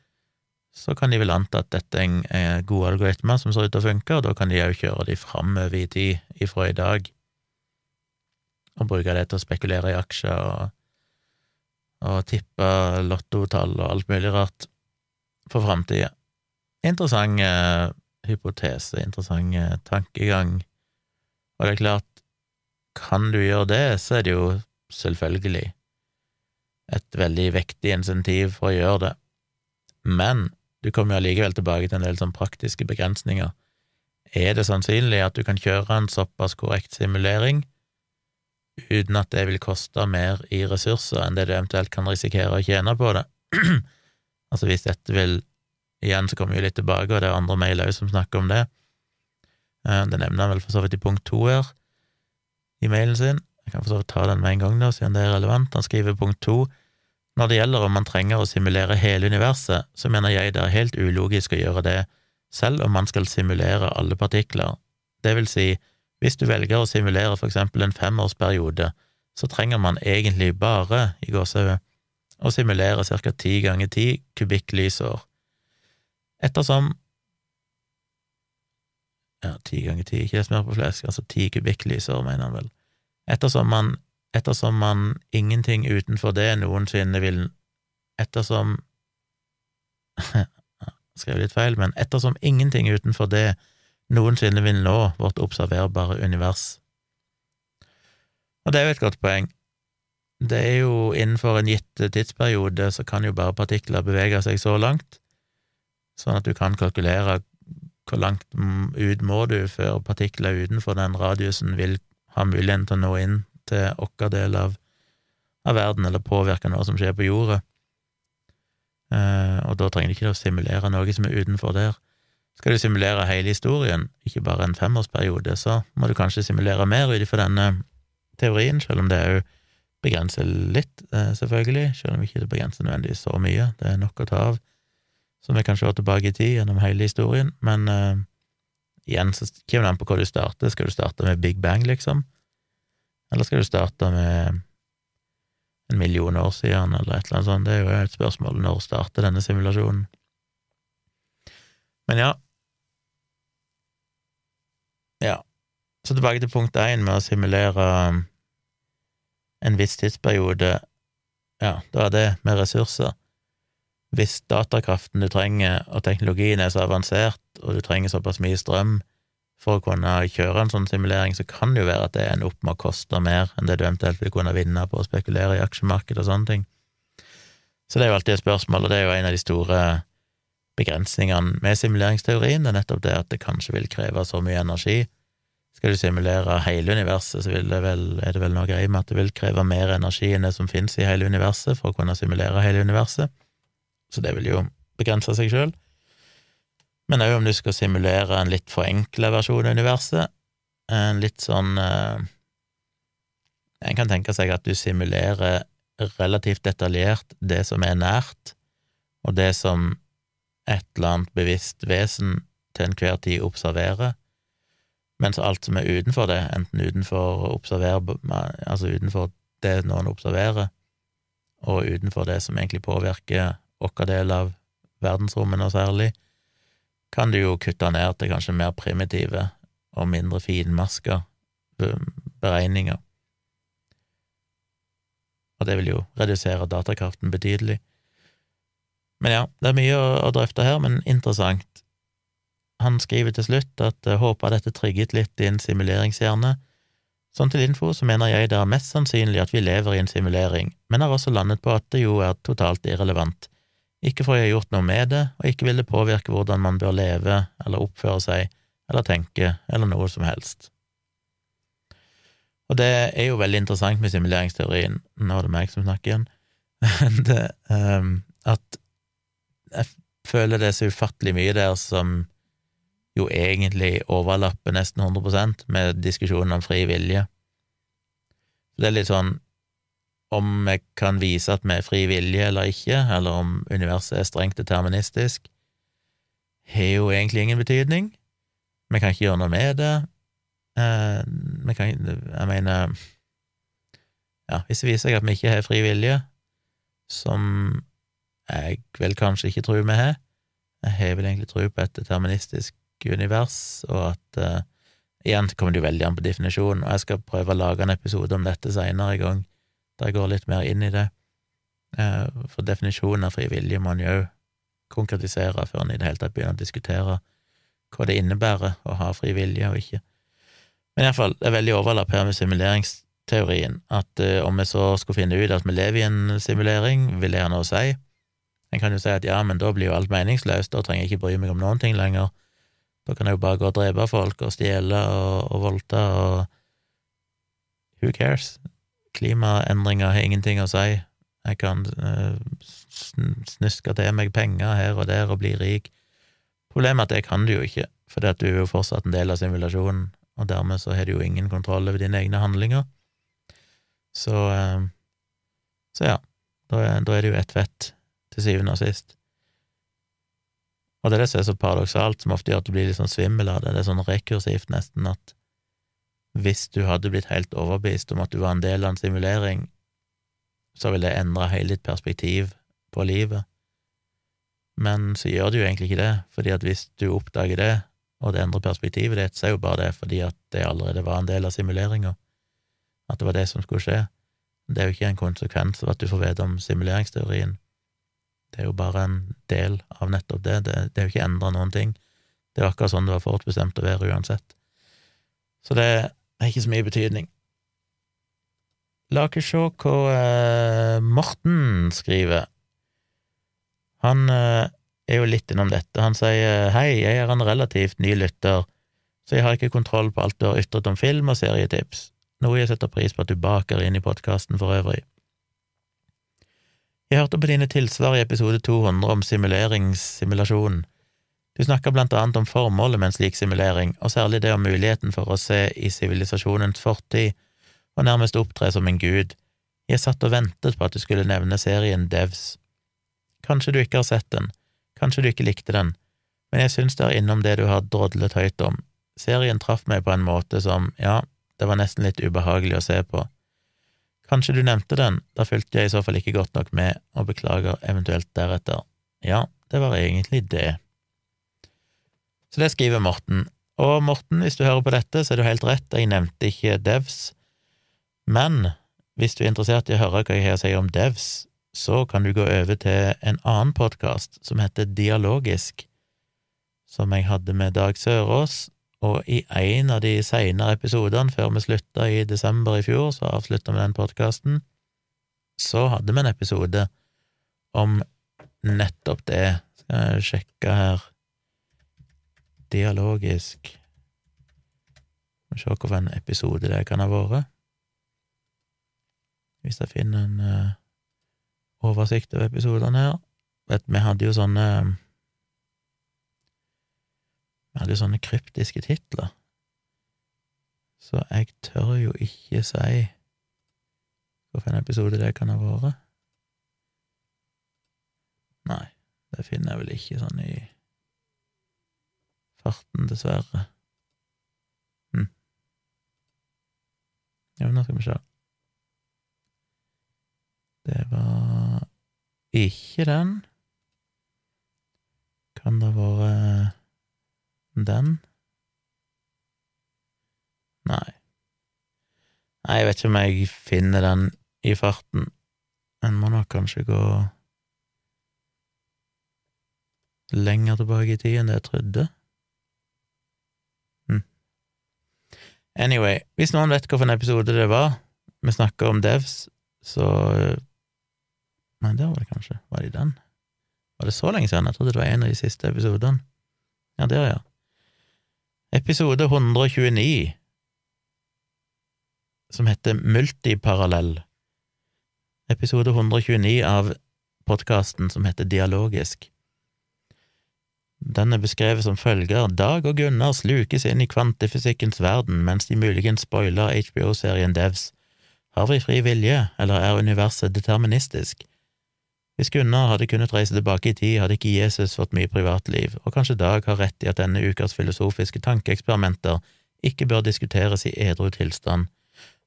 så kan de vel anta at dette er gode algoritmer som ser ut til å funke, og da kan de òg kjøre de framover i tid ifra i dag, og bruke det til å spekulere i aksjer og, og tippe lottotall og alt mulig rart for framtida. Interessant eh, hypotese, interessant eh, tankegang. Og det er klart, kan du gjøre det, så er det jo selvfølgelig et veldig vektig insentiv for å gjøre det. Men du kommer jo allikevel tilbake til en del sånn praktiske begrensninger. Er det sannsynlig at du kan kjøre en såpass korrekt simulering uten at det vil koste mer i ressurser enn det du eventuelt kan risikere å tjene på det? Altså hvis dette vil Igjen så kommer vi litt tilbake, og det er andre mailer òg som snakker om det. Eh, det nevner han vel for så vidt i punkt to her i mailen sin. Jeg kan for så vidt ta den med en gang, da, siden det er relevant. Han skriver punkt to. Når det gjelder om man trenger å simulere hele universet, så mener jeg det er helt ulogisk å gjøre det, selv om man skal simulere alle partikler. Det vil si, hvis du velger å simulere for eksempel en femårsperiode, så trenger man egentlig bare, i gåsehudet, å simulere ca. ti ganger ti kubikklysår. Ettersom Ja, ti ganger ti, ikke det smør på flesk, altså ti kubikklysår, mener han vel. Ettersom man, ettersom man ingenting utenfor det noensinne vil Ettersom Skrev litt feil, men ettersom ingenting utenfor det noensinne vil nå vårt observerbare univers. Og det er jo et godt poeng. Det er jo innenfor en gitt tidsperiode så kan jo bare partikler bevege seg så langt, sånn at du kan kalkulere hvor langt ut må du før partikler utenfor den radiusen vil ha muligheten til å nå inn til vår del av, av, verden, eller påvirke noe som skjer på jorda. Eh, og da trenger du ikke å simulere noe som er utenfor der. Skal du simulere hele historien, ikke bare en femårsperiode, så må du kanskje simulere mer ut ifra denne teorien, selv om det jo begrenser litt, eh, selvfølgelig, selv om ikke det begrenser nødvendigvis så mye. Det er nok å ta av, som vi kan se tilbake i tid gjennom hele historien, men uh, igjen så kommer det an på hvor du starter. Skal du starte med Big Bang, liksom? Eller skal du starte med en million år siden, eller et eller annet sånt? Det er jo et spørsmål. Når starter denne simulasjonen? Men ja. Ja. Så tilbake til punkt én med å simulere en viss tidsperiode, ja, da er det med ressurser. Hvis datakraften du trenger og teknologien er så avansert, og du trenger såpass mye strøm for å kunne kjøre en sånn simulering, så kan det jo være at det ender opp med å koste mer enn det du eventuelt vil kunne vinne på å spekulere i aksjemarkedet og sånne ting. Så det er jo alltid et spørsmål, og det er jo en av de store begrensningene med simuleringsteorien, er nettopp det at det kanskje vil kreve så mye energi skal du simulere hele universet, så det vel, er det vel noe greie med at det vil kreve mer energi enn det som finnes i hele universet, for å kunne simulere hele universet, så det vil jo begrense seg sjøl. Men òg om du skal simulere en litt forenkla versjon av universet, en litt sånn eh, En kan tenke seg at du simulerer relativt detaljert det som er nært, og det som et eller annet bevisst vesen til enhver tid observerer, mens alt som er utenfor det, enten utenfor altså utenfor det noen observerer, og utenfor det som egentlig påvirker vår del av verdensrommet noe særlig, kan du jo kutte ned til kanskje mer primitive og mindre finmaska beregninger. Og det vil jo redusere datakraften betydelig. Men ja, det er mye å, å drøfte her, men interessant. Han skriver til slutt at håper dette trigget litt en simuleringshjerne. Sånn til info så mener jeg det er mest sannsynlig at vi lever i en simulering, men har også landet på at det jo er totalt irrelevant. Ikke for jeg gjort noe med det, og ikke vil det påvirke hvordan man bør leve eller oppføre seg eller tenke eller noe som helst. Og det er jo veldig interessant med simuleringsteorien, nå er det meg som snakker igjen, det, um, at jeg føler det er så ufattelig mye der som jo egentlig overlapper nesten 100% med diskusjonen om fri vilje. Det er litt sånn om vi kan vise at vi er fri vilje eller ikke, eller om universet er strengt deterministisk, har jo egentlig ingen betydning. Vi kan ikke gjøre noe med det. Eh, vi kan Jeg mener Ja, hvis det viser seg at vi ikke har fri vilje, som jeg vel kanskje ikke tror vi har Jeg har vel egentlig tro på et deterministisk univers, og at uh, Igjen kommer det jo veldig an på definisjonen, og jeg skal prøve å lage en episode om dette seinere i gang, der jeg går litt mer inn i det. Uh, for definisjonen av fri vilje må en jo konkretisere før en i det hele tatt begynner å diskutere hva det innebærer å ha fri vilje og ikke. Men iallfall, det er veldig overlapp her med simuleringsteorien, at uh, om vi så skulle finne ut at vi lever i en simulering, vil det ha noe å si? En kan jo si at ja, men da blir jo alt meningsløst, da trenger jeg ikke bry meg om noen ting lenger. Da kan jeg jo bare gå og drepe folk og stjele og, og voldta og Who cares? Klimaendringer har ingenting å si. Jeg kan uh, snuske til meg penger her og der og bli rik. Problemet er at det kan du jo ikke, for du er jo fortsatt en del av simulasjonen, og dermed så har du jo ingen kontroll over dine egne handlinger. Så, uh, så ja, da da er det jo ett fett, til syvende og sist. Og det er det som er så paradoksalt, som ofte gjør at du blir litt sånn svimmel av det. Det er sånn rekursivt, nesten, at hvis du hadde blitt helt overbevist om at du var en del av en simulering, så ville det endre hele ditt perspektiv på livet. Men så gjør det jo egentlig ikke det, fordi at hvis du oppdager det, og det endrer perspektivet ditt, så er jo bare det fordi at det allerede var en del av simuleringa, at det var det som skulle skje. Det er jo ikke en konsekvens av at du får vite om simuleringsteorien. Det er jo bare en del av nettopp det. Det, det er jo ikke endra noen ting. Det er akkurat sånn det var forutbestemt å være uansett. Så det har ikke så mye betydning. La oss se hva eh, Morten skriver. Han eh, er jo litt innom dette. Han sier hei, jeg er en relativt ny lytter, så jeg har ikke kontroll på alt du har ytret om film og serietips, noe jeg setter pris på at du baker inn i podkasten for øvrig. Jeg hørte på dine tilsvar i episode 200 om simuleringssimulasjon. Du snakker blant annet om formålet med en slik simulering, og særlig det om muligheten for å se i sivilisasjonens fortid og nærmest opptre som en gud, Jeg satt og ventet på at du skulle nevne serien Devs. Kanskje du ikke har sett den, kanskje du ikke likte den, men jeg syns det er innom det du har drodlet høyt om. Serien traff meg på en måte som, ja, det var nesten litt ubehagelig å se på. Kanskje du nevnte den, da fulgte jeg i så fall ikke godt nok med, og beklager eventuelt deretter. Ja, det var egentlig det. Så det skriver Morten. Og Morten, hvis du hører på dette, så er du helt rett, jeg nevnte ikke Devs, men hvis du er interessert i å høre hva jeg har å si om Devs, så kan du gå over til en annen podkast som heter Dialogisk, som jeg hadde med Dag Sørås, og i en av de seinere episodene, før vi slutta i desember i fjor, så avslutta vi den podkasten, så hadde vi en episode om nettopp det. Skal jeg sjekke her Dialogisk Skal vi se hvilken episode det kan ha vært. Hvis jeg finner en uh, oversikt over episodene her. Vet, vi hadde jo sånne Jo sånne kryptiske titler. Så jeg tør jo ikke si hvilken episode det kan ha vært. Nei, det finner jeg vel ikke sånn i farten, dessverre. Hm. Men nå skal vi se. Det var ikke den. Kan det ha vært den? Nei. Nei, jeg vet ikke om jeg finner den i farten. En må nok kanskje gå lenger tilbake i tid enn det jeg trodde. Hm. Anyway, hvis noen vet hvilken episode det var, vi snakker om devs, så Nei, der var det kanskje. Var det den? Var det så lenge siden? Jeg trodde det var en av de siste episodene. Ja, der, ja. Episode 129, som heter Multiparallell. Episode 129 av podkasten som heter Dialogisk. Den er beskrevet som følger Dag og Gunnar slukes inn i kvantefysikkens verden mens de muligens spoiler HBO-serien Devs. Har vi fri vilje, eller er universet deterministisk? Hvis Gunnar hadde kunnet reise tilbake i tid, hadde ikke Jesus fått mye privatliv, og kanskje Dag har rett i at denne ukas filosofiske tankeeksperimenter ikke bør diskuteres i edru tilstand.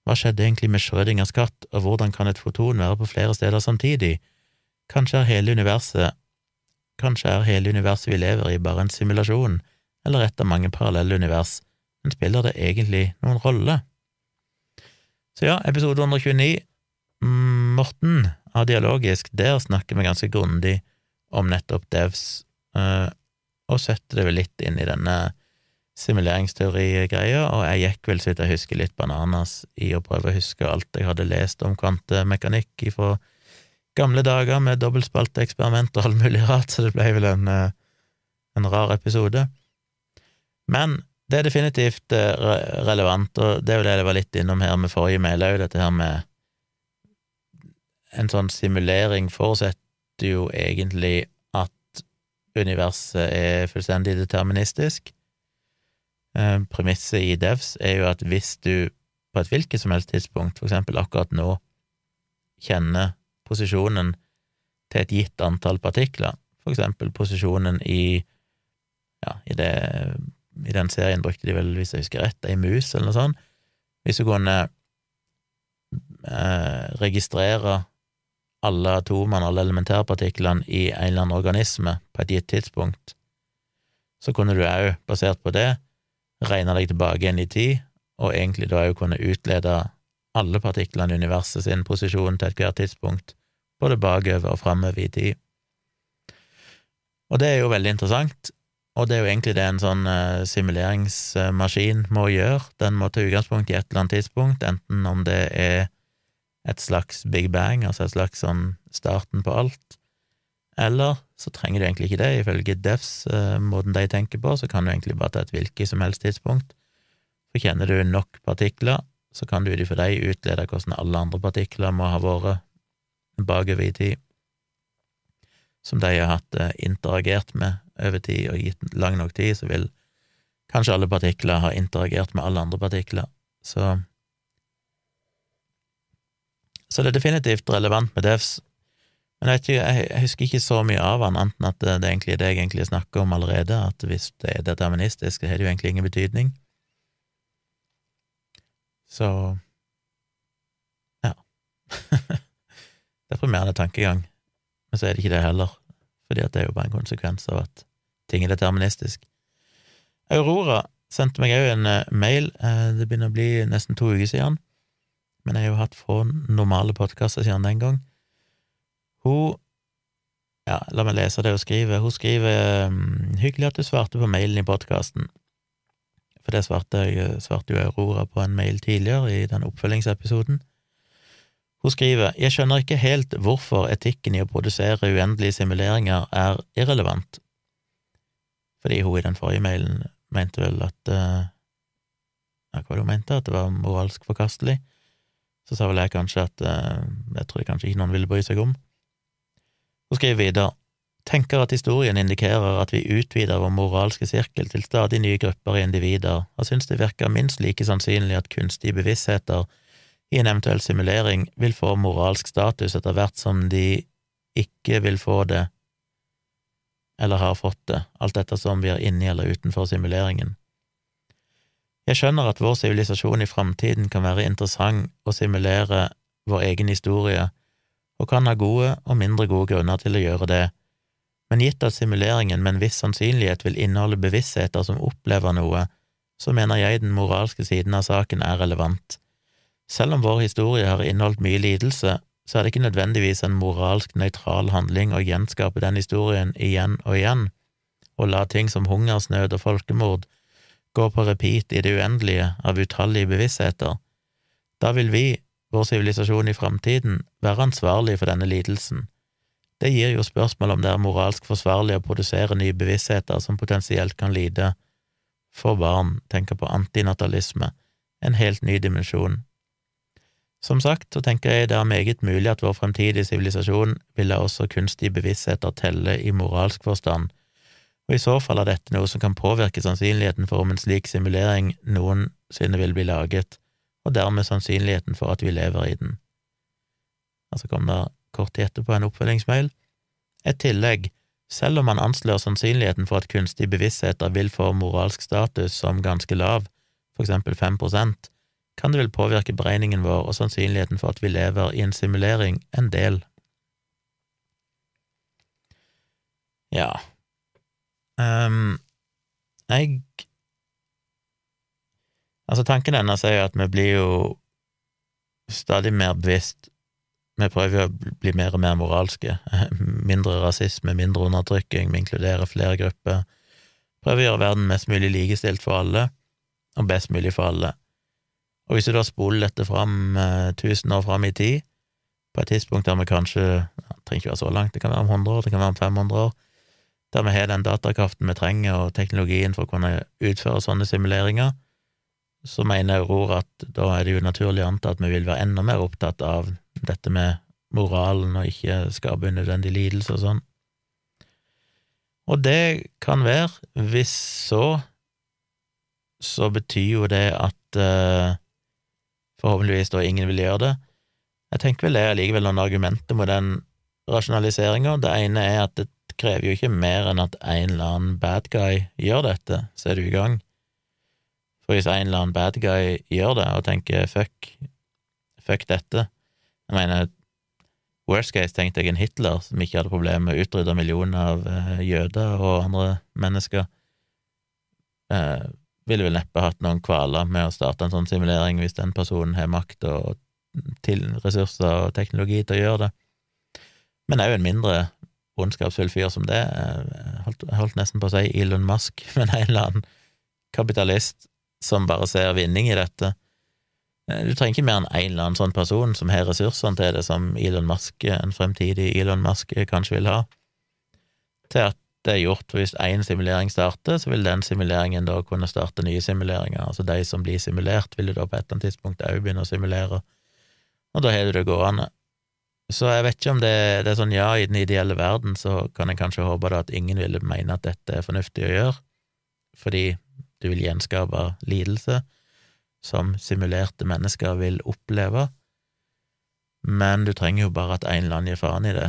Hva skjedde egentlig med Schrødingers katt, og hvordan kan et foton være på flere steder samtidig? Kanskje er hele universet Kanskje er hele universet vi lever i, bare en simulasjon, eller et av mange parallelle univers, men spiller det egentlig noen rolle? Så ja, episode 129, Morten av Dialogisk, der snakker vi ganske grundig om nettopp devs, eh, og setter det vel litt inn i denne simuleringsteori-greia, og jeg gikk vel, så vidt jeg husker, litt bananas i å prøve å huske alt jeg hadde lest om kvantemekanikk ifra gamle dager med dobbeltspalteeksperiment og all mulig rart, så det ble vel en, eh, en rar episode. Men det er definitivt eh, relevant, og det er jo det jeg var litt innom her med forrige mail òg, dette her med En sånn simulering forutsetter jo egentlig at universet er fullstendig deterministisk. Eh, premisset i Devs er jo at hvis du på et hvilket som helst tidspunkt, for eksempel akkurat nå, kjenner posisjonen til et gitt antall partikler, for eksempel posisjonen i ja, i, det, i den serien brukte de vel, hvis jeg husker rett, ei mus eller noe sånt. Hvis du kunne eh, registrere alle atomene, alle elementærpartiklene, i en eller annen organisme på et gitt tidspunkt, så kunne du òg, basert på det, regne deg tilbake igjen i tid, og egentlig da òg kunne utlede alle partiklene i universet sin posisjon til ethvert tidspunkt, både bakover og framover i tid. Og det er jo veldig interessant, og det er jo egentlig det en sånn uh, simuleringsmaskin må gjøre. Den må ta utgangspunkt i et eller annet tidspunkt, enten om det er et slags big bang, altså et slags sånn starten på alt, eller så trenger du egentlig ikke det. Ifølge Defs, uh, måten de tenker på, så kan du egentlig bare ta et hvilket som helst tidspunkt. For kjenner du nok partikler, så kan du ut ifra dem utlede hvordan alle andre partikler må ha vært bakover i tid, som de har hatt eh, interagert med over tid, og gitt lang nok tid, så vil kanskje alle partikler ha interagert med alle andre partikler. Så Så det er definitivt relevant med devs, men jeg, ikke, jeg husker ikke så mye av han, annet enn at det, det er egentlig det jeg egentlig snakker om allerede, at hvis det er deterministisk, så har det jo egentlig ingen betydning. Så ja. Deprimerende tankegang, men så er det ikke det heller, fordi det er jo bare en konsekvens av at ting er deterministisk. Aurora sendte meg òg en eh, mail, eh, det begynner å bli nesten to uker siden, men jeg har jo hatt få normale podkaster siden den gang. Hun Ja, la meg lese det hun skriver. Hun skriver um, 'Hyggelig at du svarte på mailen i podkasten'. For det svarte, jeg, svarte jo Aurora på en mail tidligere, i den oppfølgingsepisoden. Hun skriver 'Jeg skjønner ikke helt hvorfor etikken i å produsere uendelige simuleringer er irrelevant'. Fordi hun i den forrige mailen mente vel at uh, Hva hun mente? At det var moralsk forkastelig? Så sa vel jeg kanskje at uh, jeg tror kanskje ikke noen ville bry seg om. Så skriver videre tenker at historien indikerer at vi utvider vår moralske sirkel til stadig nye grupper i individer, og synes det virker minst like sannsynlig at kunstige bevisstheter i en eventuell simulering vil få moralsk status etter hvert som de ikke vil få det, eller har fått det, alt ettersom vi er inni eller utenfor simuleringen. Jeg skjønner at vår sivilisasjon i framtiden kan være interessant å simulere vår egen historie og kan ha gode og mindre gode grunner til å gjøre det, men gitt at simuleringen med en viss sannsynlighet vil inneholde bevisstheter som opplever noe, så mener jeg den moralske siden av saken er relevant. Selv om vår historie har inneholdt mye lidelse, så er det ikke nødvendigvis en moralsk nøytral handling å gjenskape den historien igjen og igjen, og la ting som hungersnød og folkemord gå på repeat i det uendelige av utallige bevisstheter. Da vil vi, vår sivilisasjon i framtiden, være ansvarlig for denne lidelsen. Det gir jo spørsmål om det er moralsk forsvarlig å produsere nye bevisstheter som potensielt kan lide for barn, tenker på antinatalisme, en helt ny dimensjon. Som sagt så tenker jeg det er meget mulig at vår fremtidige sivilisasjon vil la også kunstige bevisstheter telle i moralsk forstand, og i så fall er dette noe som kan påvirke sannsynligheten for om en slik simulering noensinne vil bli laget, og dermed sannsynligheten for at vi lever i den. Og så kom det kort tid etterpå en oppfølgingsmail. Et tillegg, selv om man anslår sannsynligheten for at kunstige bevisstheter vil få moralsk status som ganske lav, for eksempel fem prosent, kan det vel påvirke beregningen vår og sannsynligheten for at vi lever i en simulering en del. Ja, um, jeg Altså, tanken hennes er jo at vi blir jo stadig mer bevisst Vi prøver jo å bli mer og mer moralske. Mindre rasisme, mindre undertrykking, vi inkluderer flere grupper. Prøver å gjøre verden mest mulig likestilt for alle, og best mulig for alle. Og hvis du da spoler dette fram eh, tusen år fram i tid, på et tidspunkt der vi kanskje Det trenger ikke være så langt, det kan være om 100 år, det kan være om 500 år, der vi har den datakraften vi trenger, og teknologien for å kunne utføre sånne simuleringer, så mener Aurora at da er det jo naturlig å anta at vi vil være enda mer opptatt av dette med moralen og ikke skape unødvendig lidelse og sånn. Og det kan være, hvis så, så betyr jo det at eh, forhåpentligvis da ingen vil gjøre det. Jeg tenker vel det er likevel noen argumenter med den rasjonaliseringa. Det ene er at det krever jo ikke mer enn at en eller annen bad guy gjør dette, så er du i gang. For hvis en eller annen bad guy gjør det og tenker fuck, fuck dette Jeg mener, worst case tenkte jeg en Hitler som ikke hadde problemer med å utrydde millioner av uh, jøder og andre mennesker, Eh, ville vel neppe hatt noen kvaler med å starte en sånn simulering hvis den personen har makt og til ressurser og teknologi til å gjøre det. Men òg en mindre ondskapsfull fyr som det, holdt, holdt nesten på å si Elon Musk, men en eller annen kapitalist som bare ser vinning i dette. Eh, du trenger ikke mer enn en eller annen sånn person som har ressursene til det, som Elon Musk, en fremtidig Elon Musk kanskje vil ha, til at det er gjort. For hvis én simulering starter, så vil den simuleringen da kunne starte nye simuleringer. Altså de som blir simulert, vil jo da på et eller annet tidspunkt òg begynne å simulere, og da har du det gående. Så jeg vet ikke om det, det, er sånn ja, i den ideelle verden så kan jeg kanskje håpe da at ingen ville mene at dette er fornuftig å gjøre, fordi du vil gjenskape lidelse som simulerte mennesker vil oppleve. men du trenger jo bare at en eller annen gir faen i det,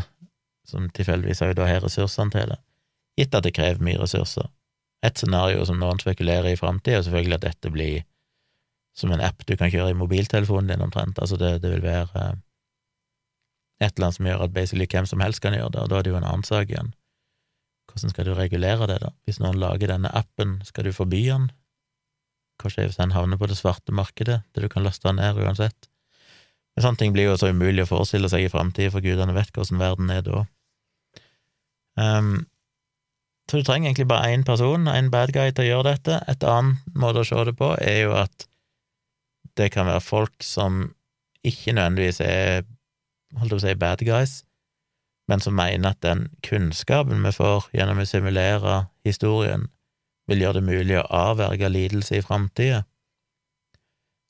som tilfeldigvis òg da har ressursene til det, gitt at det krever mye ressurser. Et scenario som noen spekulerer i i framtida, er selvfølgelig at dette blir som en app du kan kjøre i mobiltelefonen din, omtrent. Altså, det, det vil være eh, et eller annet som gjør at basically hvem som helst kan gjøre det, og da er det jo en annen sak igjen. Hvordan skal du regulere det, da? Hvis noen lager denne appen, skal du forby den? Hva skjer hvis den havner på det svarte markedet, det du kan laste den ned uansett? Men sånne ting blir jo så umulig å forestille seg i framtida, for gudene vet hvordan verden er da. Um, så du trenger egentlig bare én person, en bad guy, til å gjøre dette. Et annet måte å se det på er jo at det kan være folk som ikke nødvendigvis er holdt jeg på å si bad guys, men som mener at den kunnskapen vi får gjennom å simulere historien, vil gjøre det mulig å avverge lidelse i framtida.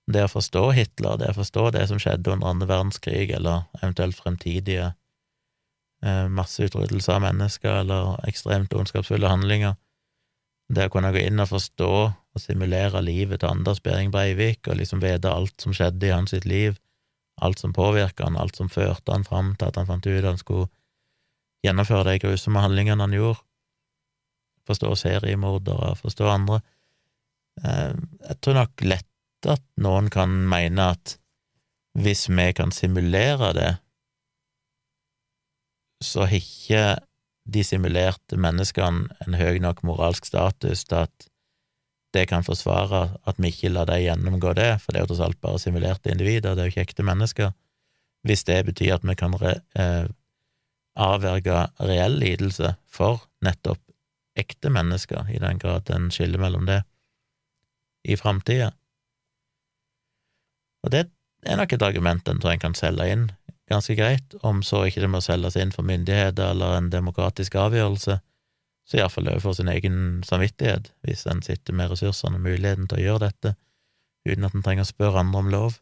Det å forstå Hitler, det å forstå det som skjedde under andre verdenskrig, eller eventuelt fremtidige eh, masseutryddelser av mennesker eller ekstremt ondskapsfulle handlinger, det å kunne gå inn og forstå og simulere livet til Anders Behring Breivik og liksom vite alt som skjedde i hans sitt liv, alt som påvirka han, alt som førte han fram til at han fant ut at han skulle gjennomføre de grusomme handlingene han gjorde, forstå seriemordere, forstå andre. Eh, jeg tror nok lett at noen kan mene at hvis vi kan simulere det, så har ikke de simulerte menneskene en høy nok moralsk status til at det kan forsvare at vi ikke lar dem gjennomgå det, for det er jo tross alt bare simulerte individer, det er jo ikke ekte mennesker, hvis det betyr at vi kan re, eh, avverge reell lidelse for nettopp ekte mennesker, i den grad en skiller mellom det, i framtida. Og det er nok et argument en tror en kan selge inn ganske greit, om så ikke det må selges inn for myndigheter eller en demokratisk avgjørelse, så iallfall overfor sin egen samvittighet, hvis en sitter med ressursene og muligheten til å gjøre dette, uten at en trenger å spørre andre om lov.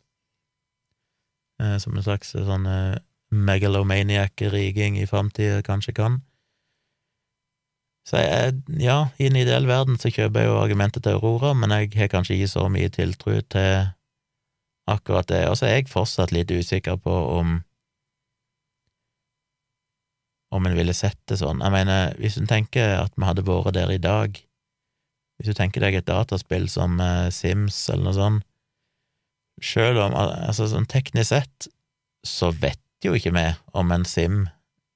Eh, som en slags eh, sånn eh, megalomaniac-riging i framtida kanskje kan. Så jeg, ja, i en ideell verden så kjøper jeg jo argumentet til Aurora, men jeg har kanskje ikke så mye tiltro til akkurat det. Og så er jeg fortsatt litt usikker på om om en ville sett det sånn. Jeg mener, hvis en tenker at vi hadde vært der i dag, hvis du tenker deg et dataspill som uh, Sims eller noe sånt, sjøl om Altså, sånn teknisk sett så vet jo ikke vi om en Sim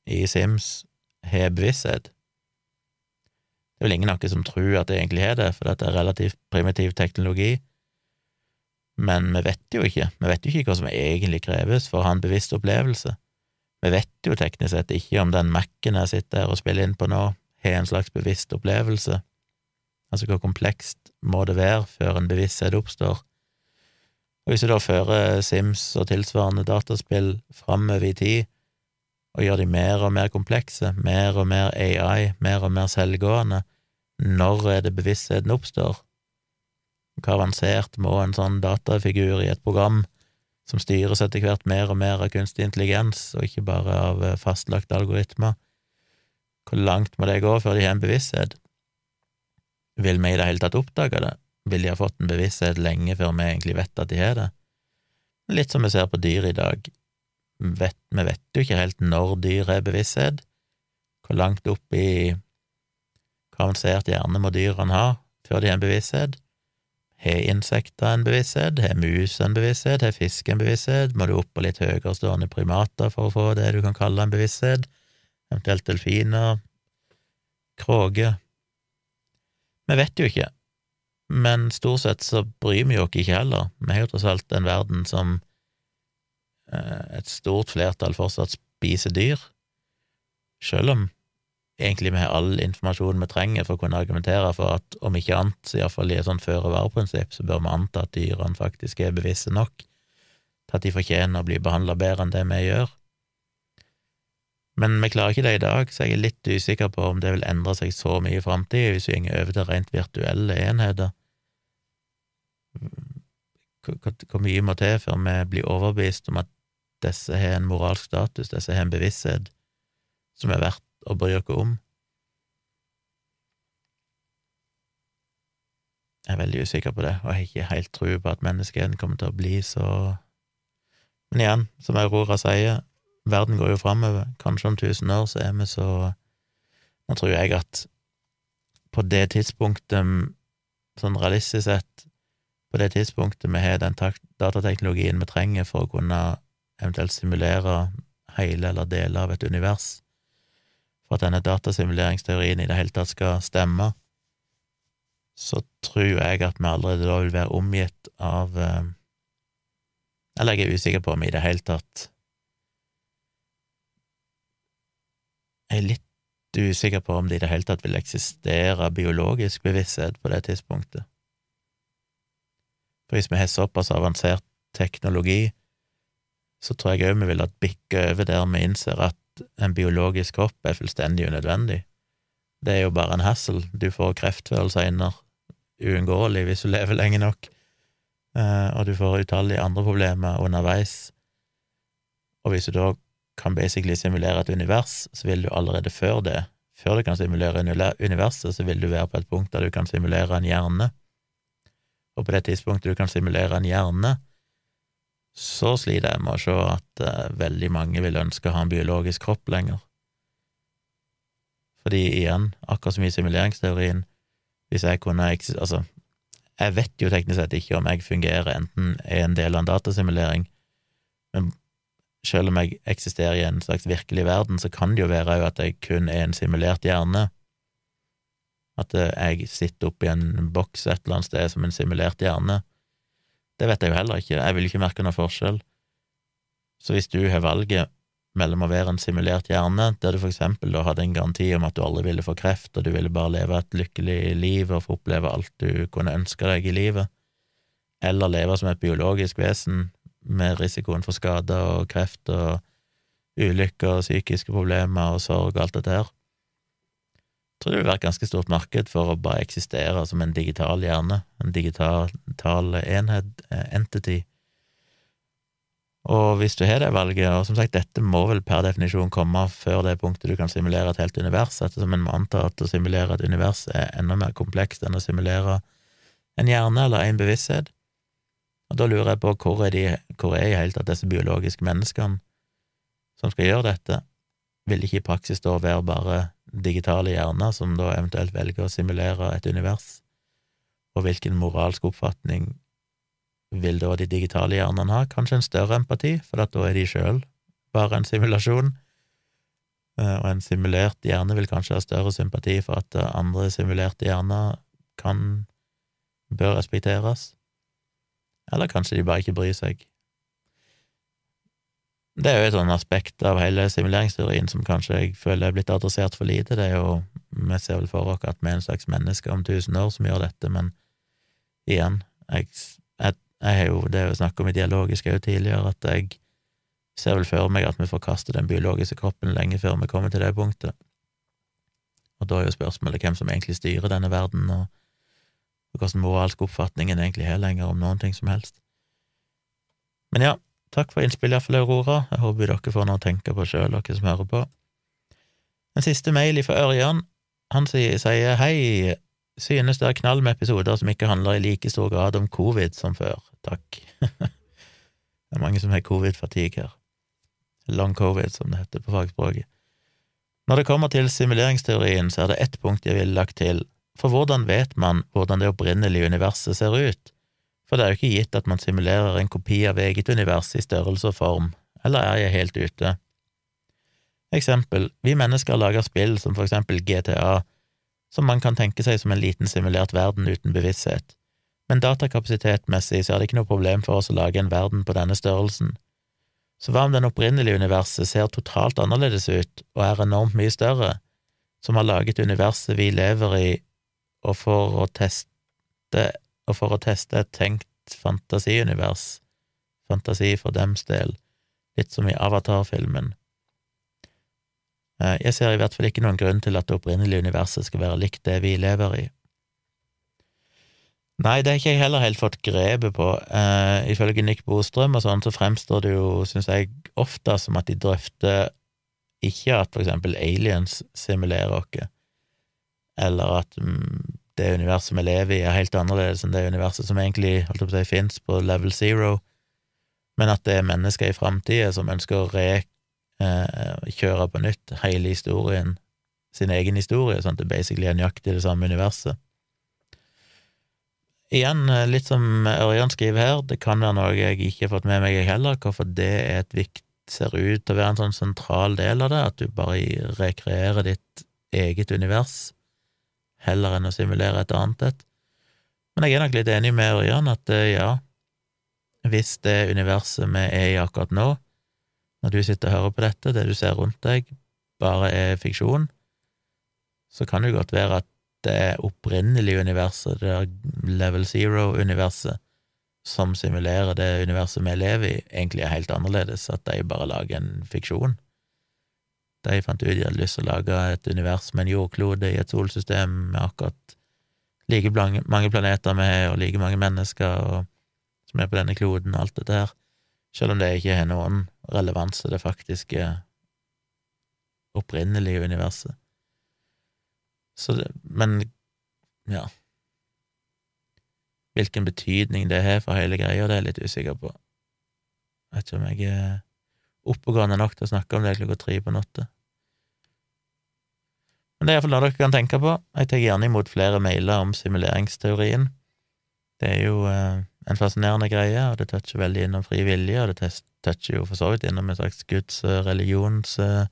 i Sims har bevissthet. Det er vel ingen av oss som tror at det egentlig har det, for dette er relativt primitiv teknologi. Men vi vet jo ikke, vi vet jo ikke hva som egentlig kreves for å ha en bevisst opplevelse. Vi vet jo teknisk sett ikke om den Mac-en jeg sitter her og spiller inn på nå, har en slags bevisst opplevelse. Altså, hvor komplekst må det være før en bevissthet oppstår? Og hvis du da fører Sims og tilsvarende dataspill framover i tid, og gjør de mer og mer komplekse, mer og mer AI, mer og mer selvgående, når er det bevisstheten oppstår? Hvor avansert må en sånn datafigur i et program som styres etter hvert mer og mer av kunstig intelligens, og ikke bare av eh, fastlagte algoritmer. Hvor langt må det gå før de har en bevissthet? Vil vi i det hele tatt oppdage det? Vil de ha fått en bevissthet lenge før vi egentlig vet at de har det? Litt som vi ser på dyr i dag. Vet, vi vet jo ikke helt når dyr er bevissthet, hvor langt opp i hvor avansert hjerne må dyrene ha før de har en bevissthet? Har insekter en bevissthet? Har mus en bevissthet? Har fisk en bevissthet? Må du opp på litt høyere stående primater for å få det du kan kalle en bevissthet? Eventuelt delfiner? Kråker? Vi vet jo ikke, men stort sett så bryr vi oss ikke heller. Vi har jo tross alt en verden som eh, et stort flertall fortsatt spiser dyr, selv om egentlig har all informasjonen vi trenger for å kunne argumentere for at om ikke annet, iallfall i et sånt føre-var-prinsipp, så bør vi anta at dyrene faktisk er bevisste nok til at de fortjener å bli behandla bedre enn det vi gjør. Men vi klarer ikke det i dag, så jeg er litt usikker på om det vil endre seg så mye i framtida hvis vi går over til rent virtuelle enheter. Hvor mye må til før vi blir overbevist om at disse har en moralsk status, disse har en bevissthet som er verdt å bry dere om. Jeg er veldig usikker på det, og jeg har ikke helt tro på at menneskeheten kommer til å bli så Men igjen, som Aurora sier, verden går jo framover. Kanskje om tusen år så er vi så Nå tror jeg at på det tidspunktet, sånn realistisk sett, på det tidspunktet vi har den datateknologien vi trenger for å kunne eventuelt simulere hele eller deler av et univers, for at denne datasimuleringsteorien i det hele tatt skal stemme, så tror jeg at vi allerede da vil være omgitt av eh, Eller jeg er usikker på om i det hele tatt Jeg er litt usikker på om det i det hele tatt vil eksistere biologisk bevissthet på det tidspunktet. For hvis vi har såpass avansert teknologi, så tror jeg òg vi vil bikke over der vi innser at en biologisk kropp er fullstendig unødvendig. Det er jo bare en hassle. Du får kreft før eller uunngåelig hvis du lever lenge nok, eh, og du får utallige andre problemer underveis. Og hvis du da kan basically simulere et univers, så vil du allerede før det, før du kan simulere universet, så vil du være på et punkt der du kan simulere en hjerne. Og på det tidspunktet du kan simulere en hjerne, så sliter jeg med å se at uh, veldig mange vil ønske å ha en biologisk kropp lenger. Fordi igjen, akkurat som i simuleringsteorien, hvis jeg kunne Altså, jeg vet jo teknisk sett ikke om jeg fungerer enten er en del av en datasimulering, men selv om jeg eksisterer i en slags virkelig verden, så kan det jo være at jeg kun er en simulert hjerne. At eh, jeg sitter oppi en boks et eller annet sted som en simulert hjerne. Det vet jeg jo heller ikke, jeg vil ikke merke noe forskjell. Så hvis du har valget mellom å være en simulert hjerne, der du for eksempel da hadde en garanti om at du aldri ville få kreft, og du ville bare leve et lykkelig liv og få oppleve alt du kunne ønske deg i livet, eller leve som et biologisk vesen med risikoen for skader og kreft og ulykker og psykiske problemer og sorg og alt dette her, tror det vil være et ganske stort marked for å bare eksistere som en digital hjerne, en digital enhet, eh, entity. Og hvis du har det valget, og som sagt, dette må vel per definisjon komme før det punktet du kan simulere et helt univers, ettersom en må anta at å simulere et univers er enda mer komplekst enn å simulere en hjerne eller en bevissthet. Og da lurer jeg på hvor er de, hvor er i hele tatt disse biologiske menneskene som skal gjøre dette? Vil ikke i praksis da være bare digitale hjerner som da eventuelt velger å simulere et univers, og hvilken moralsk oppfatning vil da de digitale hjernene ha? Kanskje en større empati, for da er de sjøl bare en simulasjon, eh, og en simulert hjerne vil kanskje ha større sympati for at andre simulerte hjerner kan, bør respekteres, eller kanskje de bare ikke bryr seg. Det er jo et sånn aspekt av hele simuleringsteorien som kanskje jeg føler er blitt adressert for lite. Det er jo, Vi ser vel for oss at vi er en slags menneske om tusen år som gjør dette, men igjen, jeg, jeg, jeg jo det å snakke om i dialogisk òg tidligere, at jeg ser vel for meg at vi forkaster den biologiske kroppen lenge før vi kommer til det punktet. Og da er jo spørsmålet hvem som egentlig styrer denne verden, og, hvordan moralsk oppfatningen egentlig har lenger om noen ting som helst. Men ja, Takk for innspill, iallfall, Aurora. Jeg håper dere får noe å tenke på sjøl, dere som hører på. En siste mail fra Ørjan. Han sier hei, synes det er knall med episoder som ikke handler i like stor grad om covid som før. Takk. det er mange som har covid-fatigue her. Long covid, som det heter på fagspråket. Når det kommer til simuleringsteorien, så er det ett punkt jeg ville lagt til, for hvordan vet man hvordan det opprinnelige universet ser ut? For det er jo ikke gitt at man simulerer en kopi av eget univers i størrelse og form, eller er jeg helt ute? Eksempel, vi mennesker lager spill som for eksempel GTA, som man kan tenke seg som en liten simulert verden uten bevissthet, men datakapasitetmessig så er det ikke noe problem for oss å lage en verden på denne størrelsen. Så hva om den opprinnelige universet ser totalt annerledes ut og er enormt mye større, som har laget universet vi lever i, og for å teste og for å teste et tenkt fantasiunivers, fantasi for dems del, litt som i Avatar-filmen. Eh, jeg ser i hvert fall ikke noen grunn til at det opprinnelige universet skal være likt det vi lever i. Nei, det har ikke jeg heller helt fått grepet på. Eh, ifølge Nick Bostrøm og sånn, så fremstår det jo, syns jeg, ofte som at de drøfter ikke at for eksempel aliens simulerer oss, eller at mm, det universet vi lever i, er helt annerledes enn det universet som egentlig holdt på å si, fins på level zero. men at det er mennesker i framtida som ønsker å rekjøre eh, på nytt hele historien, sin egen historie, sånn at det basically er nøyaktig det samme universet. Igjen, eh, litt som Ørjan skriver her, det kan være noe jeg ikke har fått med meg, heller, hvorfor det er et vikt, ser ut til å være en sånn sentral del av det, at du bare rekreerer ditt eget univers heller enn å simulere et annet et. Men jeg er nok litt enig med Ørjan at eh, ja, hvis det universet vi er i akkurat nå, når du sitter og hører på dette, det du ser rundt deg, bare er fiksjon, så kan det godt være at det opprinnelige universet, det level zero-universet, som simulerer det universet vi lever i, egentlig er helt annerledes, at de bare lager en fiksjon. De fant ut de hadde lyst til å lage et univers med en jordklode i et solsystem med akkurat like mange planeter vi har, og like mange mennesker og, som er på denne kloden, og alt dette her, selv om det ikke har noen relevans til det faktiske opprinnelige universet. Så det, men, ja Hvilken betydning det har for hele greia, det er jeg litt usikker på. Jeg vet ikke om jeg er oppegående nok til å snakke om det klokka tre på natta. Men det er iallfall noe dere kan tenke på. Jeg tar gjerne imot flere mailer om simuleringsteorien. Det er jo eh, en fascinerende greie, og det toucher veldig innom fri vilje, og det toucher jo for så vidt innom en slags guds uh, religions uh,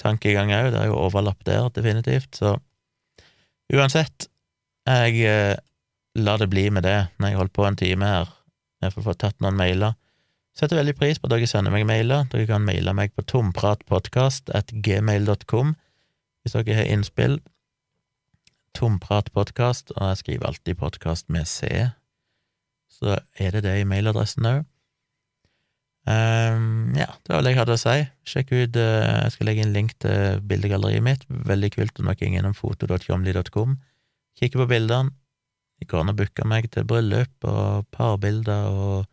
tankegang òg. Det er jo overlapp der, definitivt. Så uansett, jeg eh, lar det bli med det når jeg holdt på en time her. Jeg har fått tatt noen mailer. Setter veldig pris på at dere sender meg mailer. Dere kan maile meg på tompratpodkast.gmail.com hvis dere har innspill. Tompratpodkast, og jeg skriver alltid podkast med C, så er det det i mailadressen òg. Um, ja, det var det jeg hadde å si. Sjekk ut uh, Jeg skal legge inn link til bildegalleriet mitt. Veldig kult om dere er innom foto.tjomli.com. Kikke på bildene. Det går an å booke meg til bryllup og parbilder og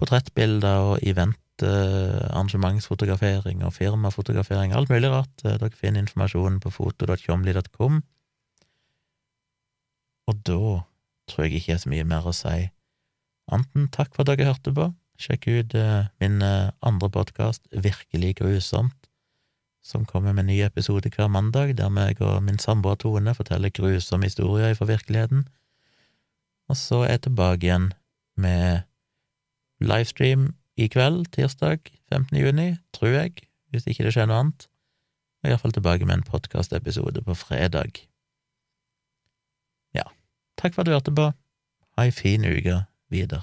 portrettbilder og event Eh, arrangementsfotografering og firmafotografering, alt mulig rart. Eh, dere finner informasjonen på foto.tjomli.com. Og da tror jeg ikke er så mye mer å si. Anten takk for at dere hørte på. Sjekk ut uh, min andre podkast, Virkelig grusomt, som kommer med en ny episode hver mandag, der meg og min samboer Tone forteller grusomme historier fra virkeligheten. Og så er jeg tilbake igjen med livestream i kveld, tirsdag 15. juni, tror jeg, hvis ikke det skjer noe annet. Og iallfall tilbake med en podkastepisode på fredag. Ja, takk for at du hørte på. Ha ei fin uke videre.